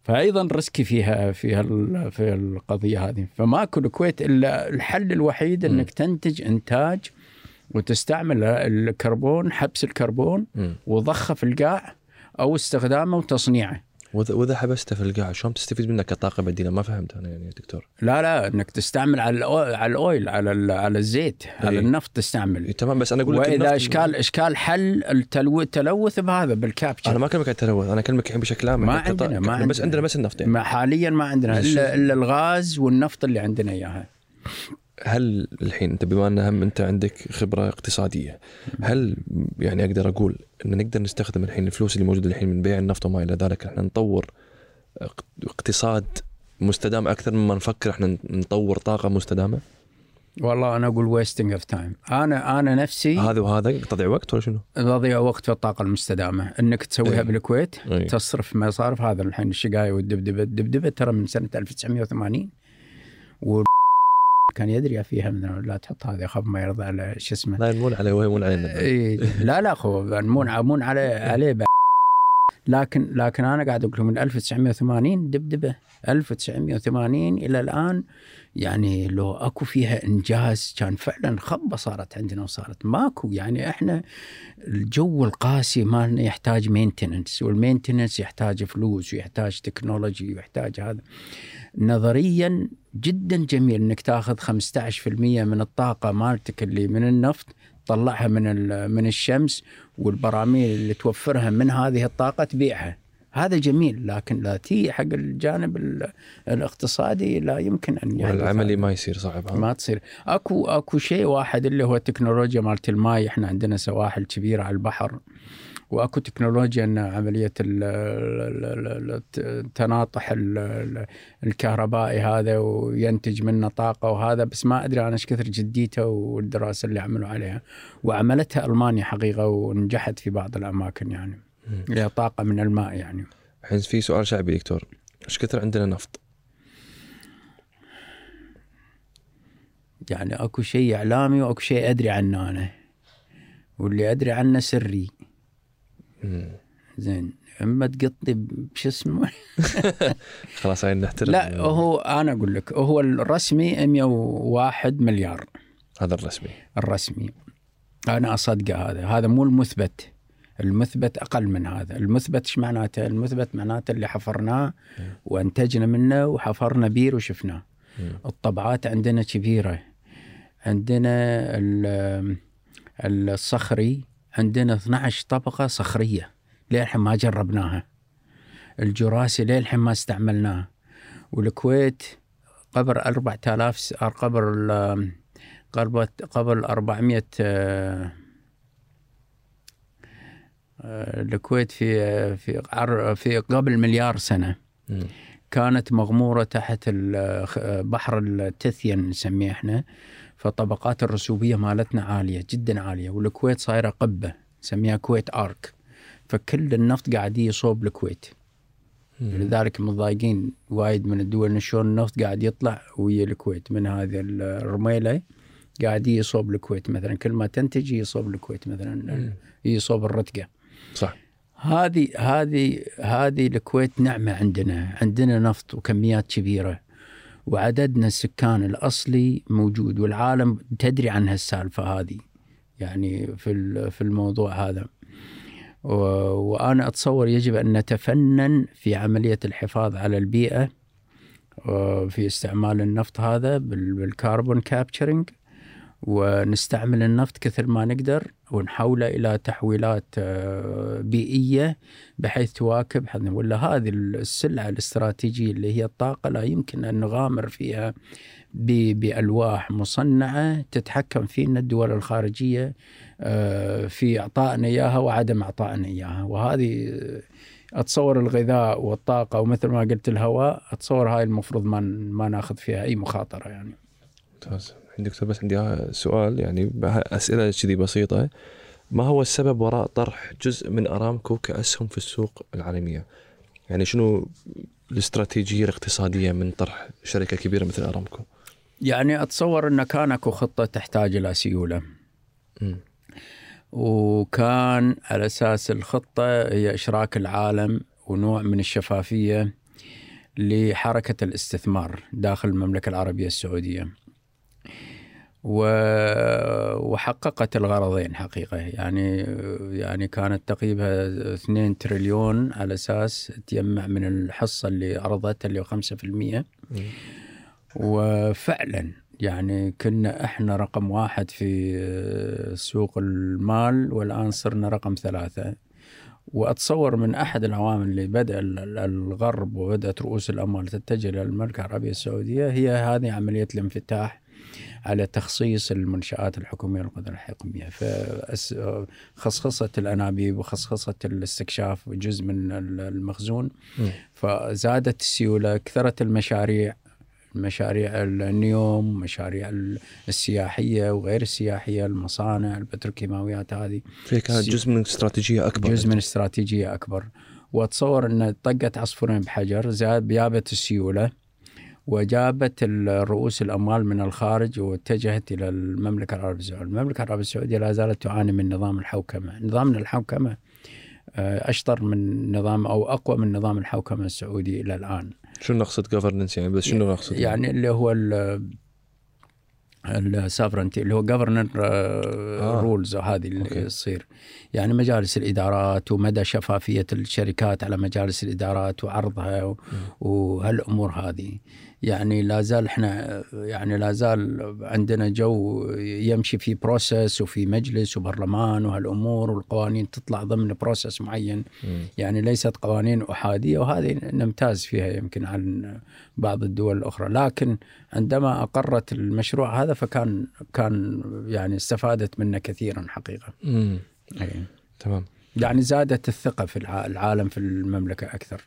فايضا risky فيها فيها ال- في القضية هذه فماكو الكويت إلا الحل الوحيد إنك تنتج إنتاج وتستعمل الكربون حبس الكربون. وضخه في القاع أو استخدامه وتصنيعه واذا وإذا حبسته في القاع شلون تستفيد منه كطاقة بديلة؟ ما فهمت أنا يعني يا دكتور. لا لا إنك تستعمل على الأو- على الأويل على ال- على الزيت على إيه. النفط تستعمل. إيه، تمام بس أنا أقول لك وإذا اشكال إشكال حل التلو- التلوث بهذا بالكابتشر. أنا ما أكلمك عن التلوث أنا أكلمك الحين بشكل عام ما عندنا- ما بس عندنا. عندنا بس النفط يعني. ما حاليا ما عندنا الا إلا الغاز والنفط اللي عندنا إياها. هل الحين إنت بما أن هم أنت عندك خبرة اقتصادية هل يعني أقدر أقول إن نقدر نستخدم الحين الفلوس اللي موجودة الحين من بيع النفط وما إلى ذلك إحنا نطور اق- اقتصاد مستدام أكثر مما نفكر إحنا نطور طاقة مستدامة والله أنا أقول wasting of time أنا أنا نفسي هذا وهذا تضيع وقت ولا شنو؟ تضيع وقت في الطاقة المستدامة إنك تسويها إيه. بالكويت إيه. تصرف مصارف هذا الحين الشقايا والدبدبة الدبدبة ترى من سنة 1980 و كان يدري فيها من لا تحط هذا اخاف ما يرضى على شو اسمه. لا يمون عليه ويمون علينا. إيه لا لا اخو مو مو على عليه ب- لكن لكن أنا قاعد أقول من 1980 دبدبه 1980 إلى الآن يعني لو أكو فيها إنجاز كان فعلا خيبة صارت عندنا وصارت. ماكو يعني إحنا الجو القاسي مالنا يحتاج maintenance وال maintenance يحتاج فلوس ويحتاج technology ويحتاج هذا. نظريا جدا جميل. إنك تأخذ 15% من الطاقة مالتك اللي من النفط تطلعها من من الشمس والبراميل اللي توفرها من هذه الطاقة تبيعها. هذا جميل لكن لا تي حق الجانب ال- الاقتصادي لا يمكن أن يحدث والعملي هذا. ما يصير صعب؟ ما تصير. أكو أكو شيء واحد اللي هو التكنولوجيا مالت الماي إحنا عندنا سواحل كبيرة على البحر. وأكو تكنولوجيا ان عملية ال- ال- ال- الت- التناطح ال- ال- الكهربائي هذا وينتج منه طاقة وهذا بس ما أدري أنا إيش كثر جديته والدراسة اللي عملوا عليها وعملتها ألمانيا حقيقة ونجحت في بعض الأماكن يعني. هي طاقة من الماء يعني الحين في سؤال شعبي دكتور إيش كثر عندنا نفط؟ يعني أكو شيء إعلامي وأكو شيء أدري عنه أنا واللي أدري عنه سري. زين. اما تقطي بش اسمه؟ خلاص هاي نحترم. لا هو أنا أقول لك هو الرسمي 101 مليار. هذا الرسمي. الرسمي. أنا أصدقه هذا. هذا مو المثبت. المثبت أقل من هذا. المثبت إيش معناته؟ المثبت معناته اللي حفرناه وأنتجنا منه وحفرنا بير وشفناه. الطبعات عندنا كبيرة. عندنا ال- الصخري عندنا 12 طبقة صخرية للحين ما جربناها. الجراسي للحين ما استعملناه والكويت قبل 4000 س- قبل ال- قبل قبل 400 آه، آه، الكويت في في في قبل مليار سنة. كانت مغمورة تحت بحر التثيان نسميه إحنا. فالطبقات الرسوبية مالتنا عالية جدا عالية والكويت صايرة قبة نسميها كويت آرك. فكل النفط قاعد يصوب الكويت. لذلك متضايقين وايد من الدول شلون النفط قاعد يطلع ويا الكويت. من هذه الرميلة قاعد يصوب الكويت مثلا. كل ما تنتج يصوب الكويت مثلا. يصوب الرتقة. صح. هذه هذه هذه الكويت نعمة عندنا. عندنا نفط وكميات كبيرة. وعددنا السكان الأصلي موجود والعالم تدري عن هالسالفة هذه يعني في في الموضوع هذا. و- وأنا أتصور يجب أن نتفنن في عملية الحفاظ على البيئة في استعمال النفط هذا بال- بالكربون كابتشرنج ونستعمل النفط كثر ما نقدر ونحوله إلى تحويلات آه، بيئية بحيث تواكب ولا هذه السلعة الاستراتيجية اللي هي الطاقة لا يمكن أن نغامر فيها بألواح مصنعة تتحكم فينا الدول الخارجية آه، في إعطائنا إياها وعدم إعطائنا إياها. وهذه آه، أتصور الغذاء والطاقة ومثل ما قلت الهواء أتصور هاي المفروض ما ما ناخذ فيها أي مخاطرة يعني. ممتاز. دكتور بس عندي سؤال يعني أسئلة كذي بسيطة ما هو السبب وراء طرح جزء من أرامكو كأسهم في السوق العالمية؟ يعني شنو الاستراتيجية الاقتصادية من طرح شركة كبيرة مثل أرامكو؟ يعني أتصور إن كان أكو خطة تحتاج إلى سيولة مم. وكان على أساس الخطة هي إشراك العالم ونوع من الشفافية لحركة الاستثمار داخل المملكة العربية السعودية. وحققت الغرضين حقيقة. يعني يعني كانت تقريبا 2 تريليون على أساس تجمع من الحصة اللي عرضتها اللي هو 5% مم. وفعلا يعني كنا إحنا رقم واحد في سوق المال والآن صرنا رقم ثلاثة. وأتصور من أحد العوامل اللي بدأ ال- ال- الغرب وبدأت رؤوس الأموال تتجه إلى المملكة العربية السعودية هي هذه عملية الانفتاح. على تخصيص المنشآت الحكومية والقدرة الحكومية. فخصخصة الأنابيب وخصخصة الاستكشاف جزء من المخزون. فزادت السيولة كثرت المشاريع مشاريع النيوم مشاريع السياحية وغير السياحية المصانع البتروكيماويات هذه. فهي كانت جزء من استراتيجية أكبر. جزء من استراتيجية أكبر. وأتصور أن طقت عصفورين بحجر زاد جابت السيولة. وجابت ال- رؤوس الأموال من الخارج واتجهت إلى المملكة العربية السعودية. المملكة العربية السعودية لا زالت تعاني من نظام الحوكمة. نظام الحوكمة آه، أشطر من نظام أو أقوى من نظام الحوكمة السعودي إلى الآن. شنو نقصد governance يعني؟ بس شنو نقصد؟ يعني اللي هو ال ال sovereignty اللي هو governor آه. rules هذه اللي okay. تصير. يعني مجالس الإدارات ومدى شفافية الشركات على مجالس الإدارات وعرضها وهالأمور هذه. يعني لا زال إحنا يعني لا زال عندنا جو يمشي في process وفي مجلس وبرلمان وهالأمور والقوانين تطلع ضمن process معين مم. يعني ليست قوانين أحادية وهذه نمتاز فيها يمكن عن بعض الدول الأخرى لكن عندما أقرت المشروع هذا فكان كان يعني استفادت منه كثيرا حقيقة مم. أي. تمام يعني زادت الثقة في الع- العالم في المملكة أكثر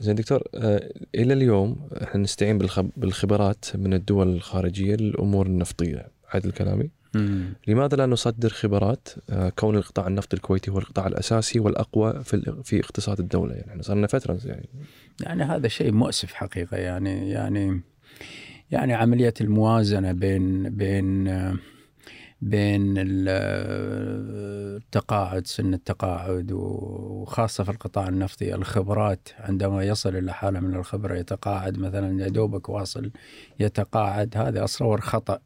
زين دكتور آه، إلى اليوم إحنا نستعين بالخب... بالخبرات من الدول الخارجية للأمور النفطية. عادل كلامي مم. لماذا لا نصدر خبرات؟ آه، كون القطاع النفطي الكويتي هو القطاع الأساسي والأقوى في في اقتصاد الدولة. يعني إحنا صار لنا فترة يعني. يعني هذا شيء مؤسف حقيقة. يعني يعني يعني عملية الموازنة بين بين آه، بين التقاعد سن التقاعد وخاصة في القطاع النفطي الخبرات. عندما يصل إلى حالة من الخبرة يتقاعد مثلا يا دوبك واصل يتقاعد هذا أصور خطأ.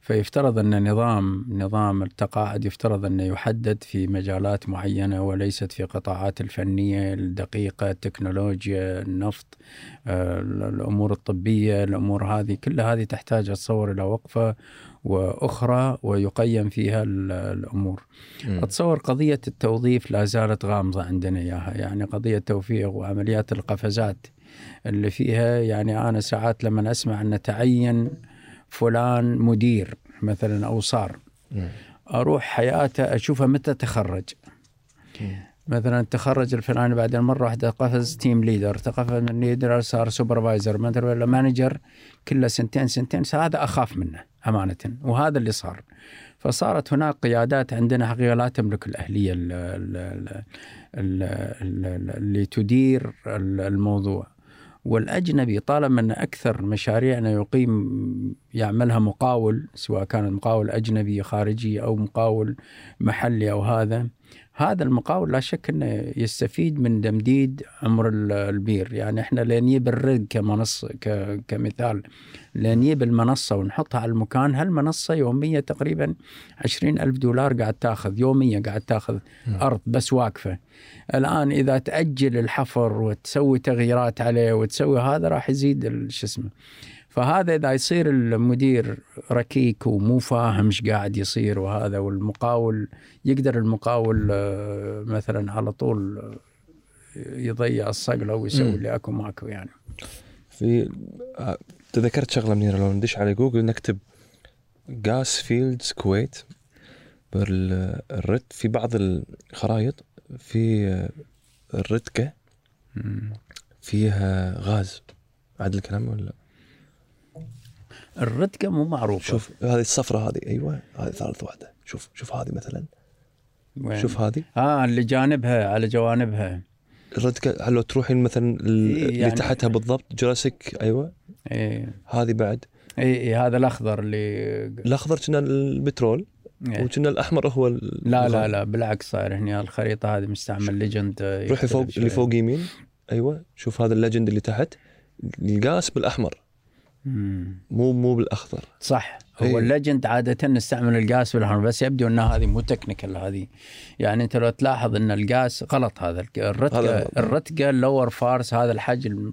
فيفترض أن نظام نظام التقاعد يفترض أنه يحدد في مجالات معينة وليست في قطاعات الفنية الدقيقة التكنولوجيا النفط آه، الأمور الطبية الأمور هذه. كل هذه تحتاج أتصور إلى وقفة وأخرى ويقيم فيها الأمور. م. أتصور قضية التوظيف لا زالت غامضة عندنا إياها، يعني قضية توظيف وعمليات القفزات اللي فيها يعني أنا ساعات لما أسمع أن تعين فلان مدير مثلا أو صار أروح حياته أشوفه متى تخرج. مثلا تخرج الفلاني بعدين مرة واحدة قفز team leader تقفز من leader صار supervisor مثلا ولا manager كله سنتين سنتين هذا أخاف منه أمانة وهذا اللي صار. فصارت هناك قيادات عندنا حقيقة لا تملك الأهلية اللي تدير الموضوع. والأجنبي طالما أن أكثر مشاريعنا يقيم يعملها مقاول سواء كان المقاول أجنبي خارجي أو مقاول محلي أو هذا هذا المقاول لا شك إنه يستفيد من تمديد عمر البير. يعني إحنا لنجيب الرق كمنصه كمثال. لنجيب المنصة ونحطها على المكان. هالمنصة يوميا تقريبا عشرين ألف دولار قاعد تاخذ يوميا قاعد تاخذ أرض بس واقفة. الآن إذا تأجل الحفر وتسوي تغييرات عليه وتسوي هذا راح يزيد شو اسمه فهذا إذا يصير المدير ركيك ومو فاهم إيش قاعد يصير وهذا والمقاول يقدر المقاول آه، مثلا على طول يضيع الصقله ويسوي اللي أكو ماكو يعني. في آه، تذكرت شغلة منيرة لو ندش على جوجل نكتب جاس فيلدز كويت بالرت في بعض الخرائط في آه، الرتكه فيها غاز. عاد الكلام ولا؟ الرتكه مو معروفة. شوف هذه الصفرة هذه أيوه هذه ثالث واحدة. شوف شوف هذه مثلا. وين؟ شوف هذه. آه اللي جانبها على جوانبها. الرتكه لو تروحين مثلا اللي يعني تحتها بالضبط جراسيك أيوه. إيه هذه بعد. إي إي هذا الأخضر اللي الأخضر كنا البترول إيه. وكنا الأحمر هو لا لا لا بالعكس صاير هنا الخريطة هذه مستعمل ليجند روحي فوق اللي فوق يمين أيوه. شوف هذا الليجند اللي تحت القاس بالأحمر. مو مو بالأخضر. صح. هو إيه. الليجند عادة نستعمل القاس بالاحمر بس يبدو إن هذه مو تكنيكال هذه. يعني أنت لو تلاحظ إن القاس غلط هذا الرتقه الرتقة اللور فارس هذا الحجم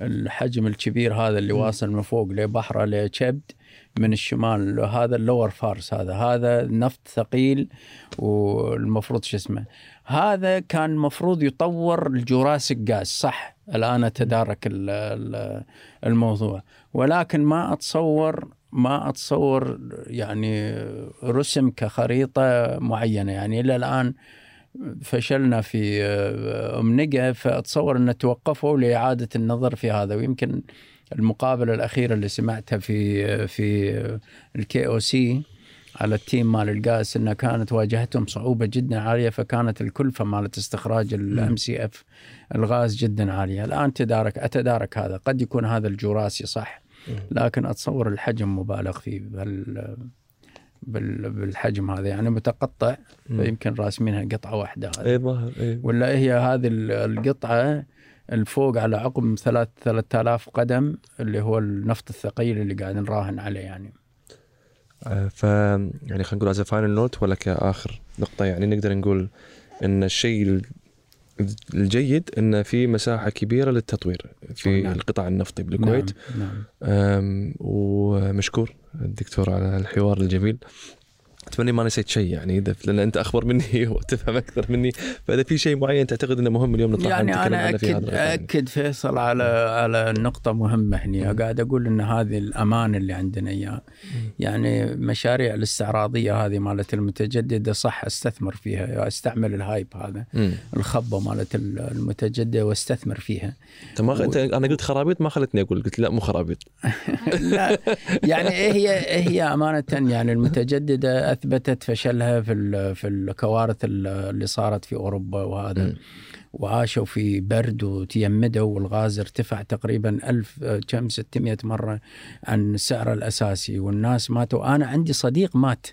الحجم الكبير هذا اللي. واصل من فوق لبحره لشبد من الشمال. هذا اللور فارس هذا. هذا نفط ثقيل والمفروض شو اسمه. هذا كان المفروض يطور الجوراسيك جاز صح. الآن أتدارك الموضوع. ولكن ما اتصور ما أتصور يعني رسم كخريطة معينة. يعني إلى الآن فشلنا في ام نقا فأتصور أن توقفوا لإعادة النظر في هذا. ويمكن المقابلة الأخيرة اللي سمعتها في في الكي أو سي على التيم مال القاس انها كانت واجهتهم صعوبة جدا عالية فكانت الكلفة مالت استخراج الام سي إف الغاز جدا عالية، الآن تدارك أتدارك هذا، قد يكون هذا الجوراسي صح. لكن أتصور الحجم مبالغ فيه بال بالحجم هذا. يعني متقطع فيمكن راسمينها قطعة واحدة هذه. أي ظاهر أي. ولا هي هذه القطعة الفوق على عقب ثلاث 3000 قدم اللي هو النفط الثقيل اللي قاعد نراهن عليه يعني. آه، ف يعني خلينا نقول as final note ولا كآخر نقطة يعني نقدر نقول إن الشيء الجيد إن في مساحة كبيرة للتطوير في نعم. القطاع النفطي بالكويت نعم. نعم. ومشكور الدكتور على الحوار الجميل أتمنى ما نسيت شيء يعني لأن أنت أخبر مني وتفهم أكثر مني. فإذا في شيء معين تعتقد إنه مهم اليوم نطلع يعني أنا اكد أكد فيصل على على نقطة مهمة هنا قاعد أقول إن هذه الأمان اللي عندنا اياه يعني مشاريع الاستعراضية هذه مالت المتجددة صح أستثمر فيها أستعمل الهايب هذا م. الخبة مالت المتجددة وأستثمر فيها. انت ما انت أنا قلت خرابيط ما خلتني أقول قلت لا مو خرابيط. لا يعني هي هي أمانة يعني المتجددة؟ أثبتت فشلها في في الكوارث اللي صارت في أوروبا وهذا. م. وعاشوا في برد وتيمدوا والغاز ارتفع تقريبا ألف كم 600 مرة عن سعره الأساسي. والناس ماتوا. أنا عندي صديق مات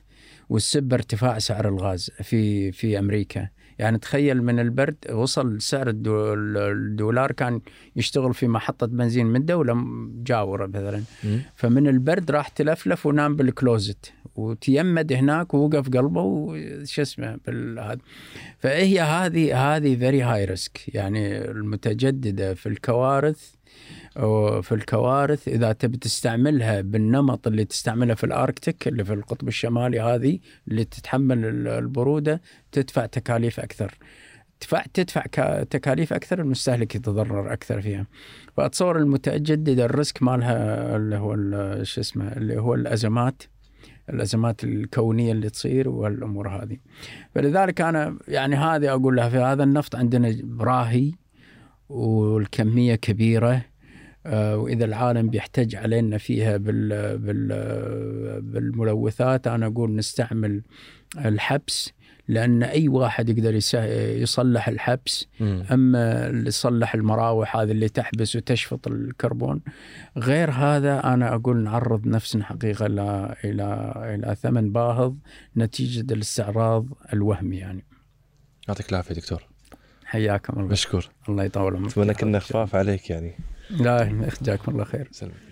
والسبب ارتفاع سعر الغاز في في أمريكا. يعني تخيل من البرد وصل سعر الدو- الدولار كان يشتغل في محطة بنزين من دوله مجاوره مثلا. فمن البرد راح تلفلف ونام بالكلوزت. وتيمد هناك ووقف قلبه وش اسمه بالهذا فهي هذه هذه فيري هاي ريسك يعني المتجددة في الكوارث في الكوارث إذا تبي تستعملها بالنمط اللي تستعمله في الأركتيك اللي في القطب الشمالي هذه اللي تتحمل ال- البرودة تدفع تكاليف أكثر. تدفع تدفع تكاليف أكثر المستهلك يتضرر أكثر فيها. فأتصور المتجدده الريسك مالها اللي هو شو اسمه اللي هو الأزمات الأزمات الكونية اللي تصير والأمور هذه. فلذلك أنا يعني هذه أقول لها في هذا النفط عندنا راهي والكمية كبيرة وإذا العالم بيحتاج علينا فيها بال بال بالملوثات أنا أقول نستعمل الحبس لأن أي واحد يقدر يصلح الحبس. أما اللي يصلح المراوح هذه اللي تحبس وتشفط الكربون غير هذا أنا أقول نعرض نفسنا حقيقة إلى إلى إلى ثمن باهظ نتيجة الاستعراض الوهمي يعني. يعطيك العافية دكتور. حياكم الله. مشكور. الله يطول عمرك. أتمنى كنا خفاف عليك يعني. لا جزاكم الله خير. سلمك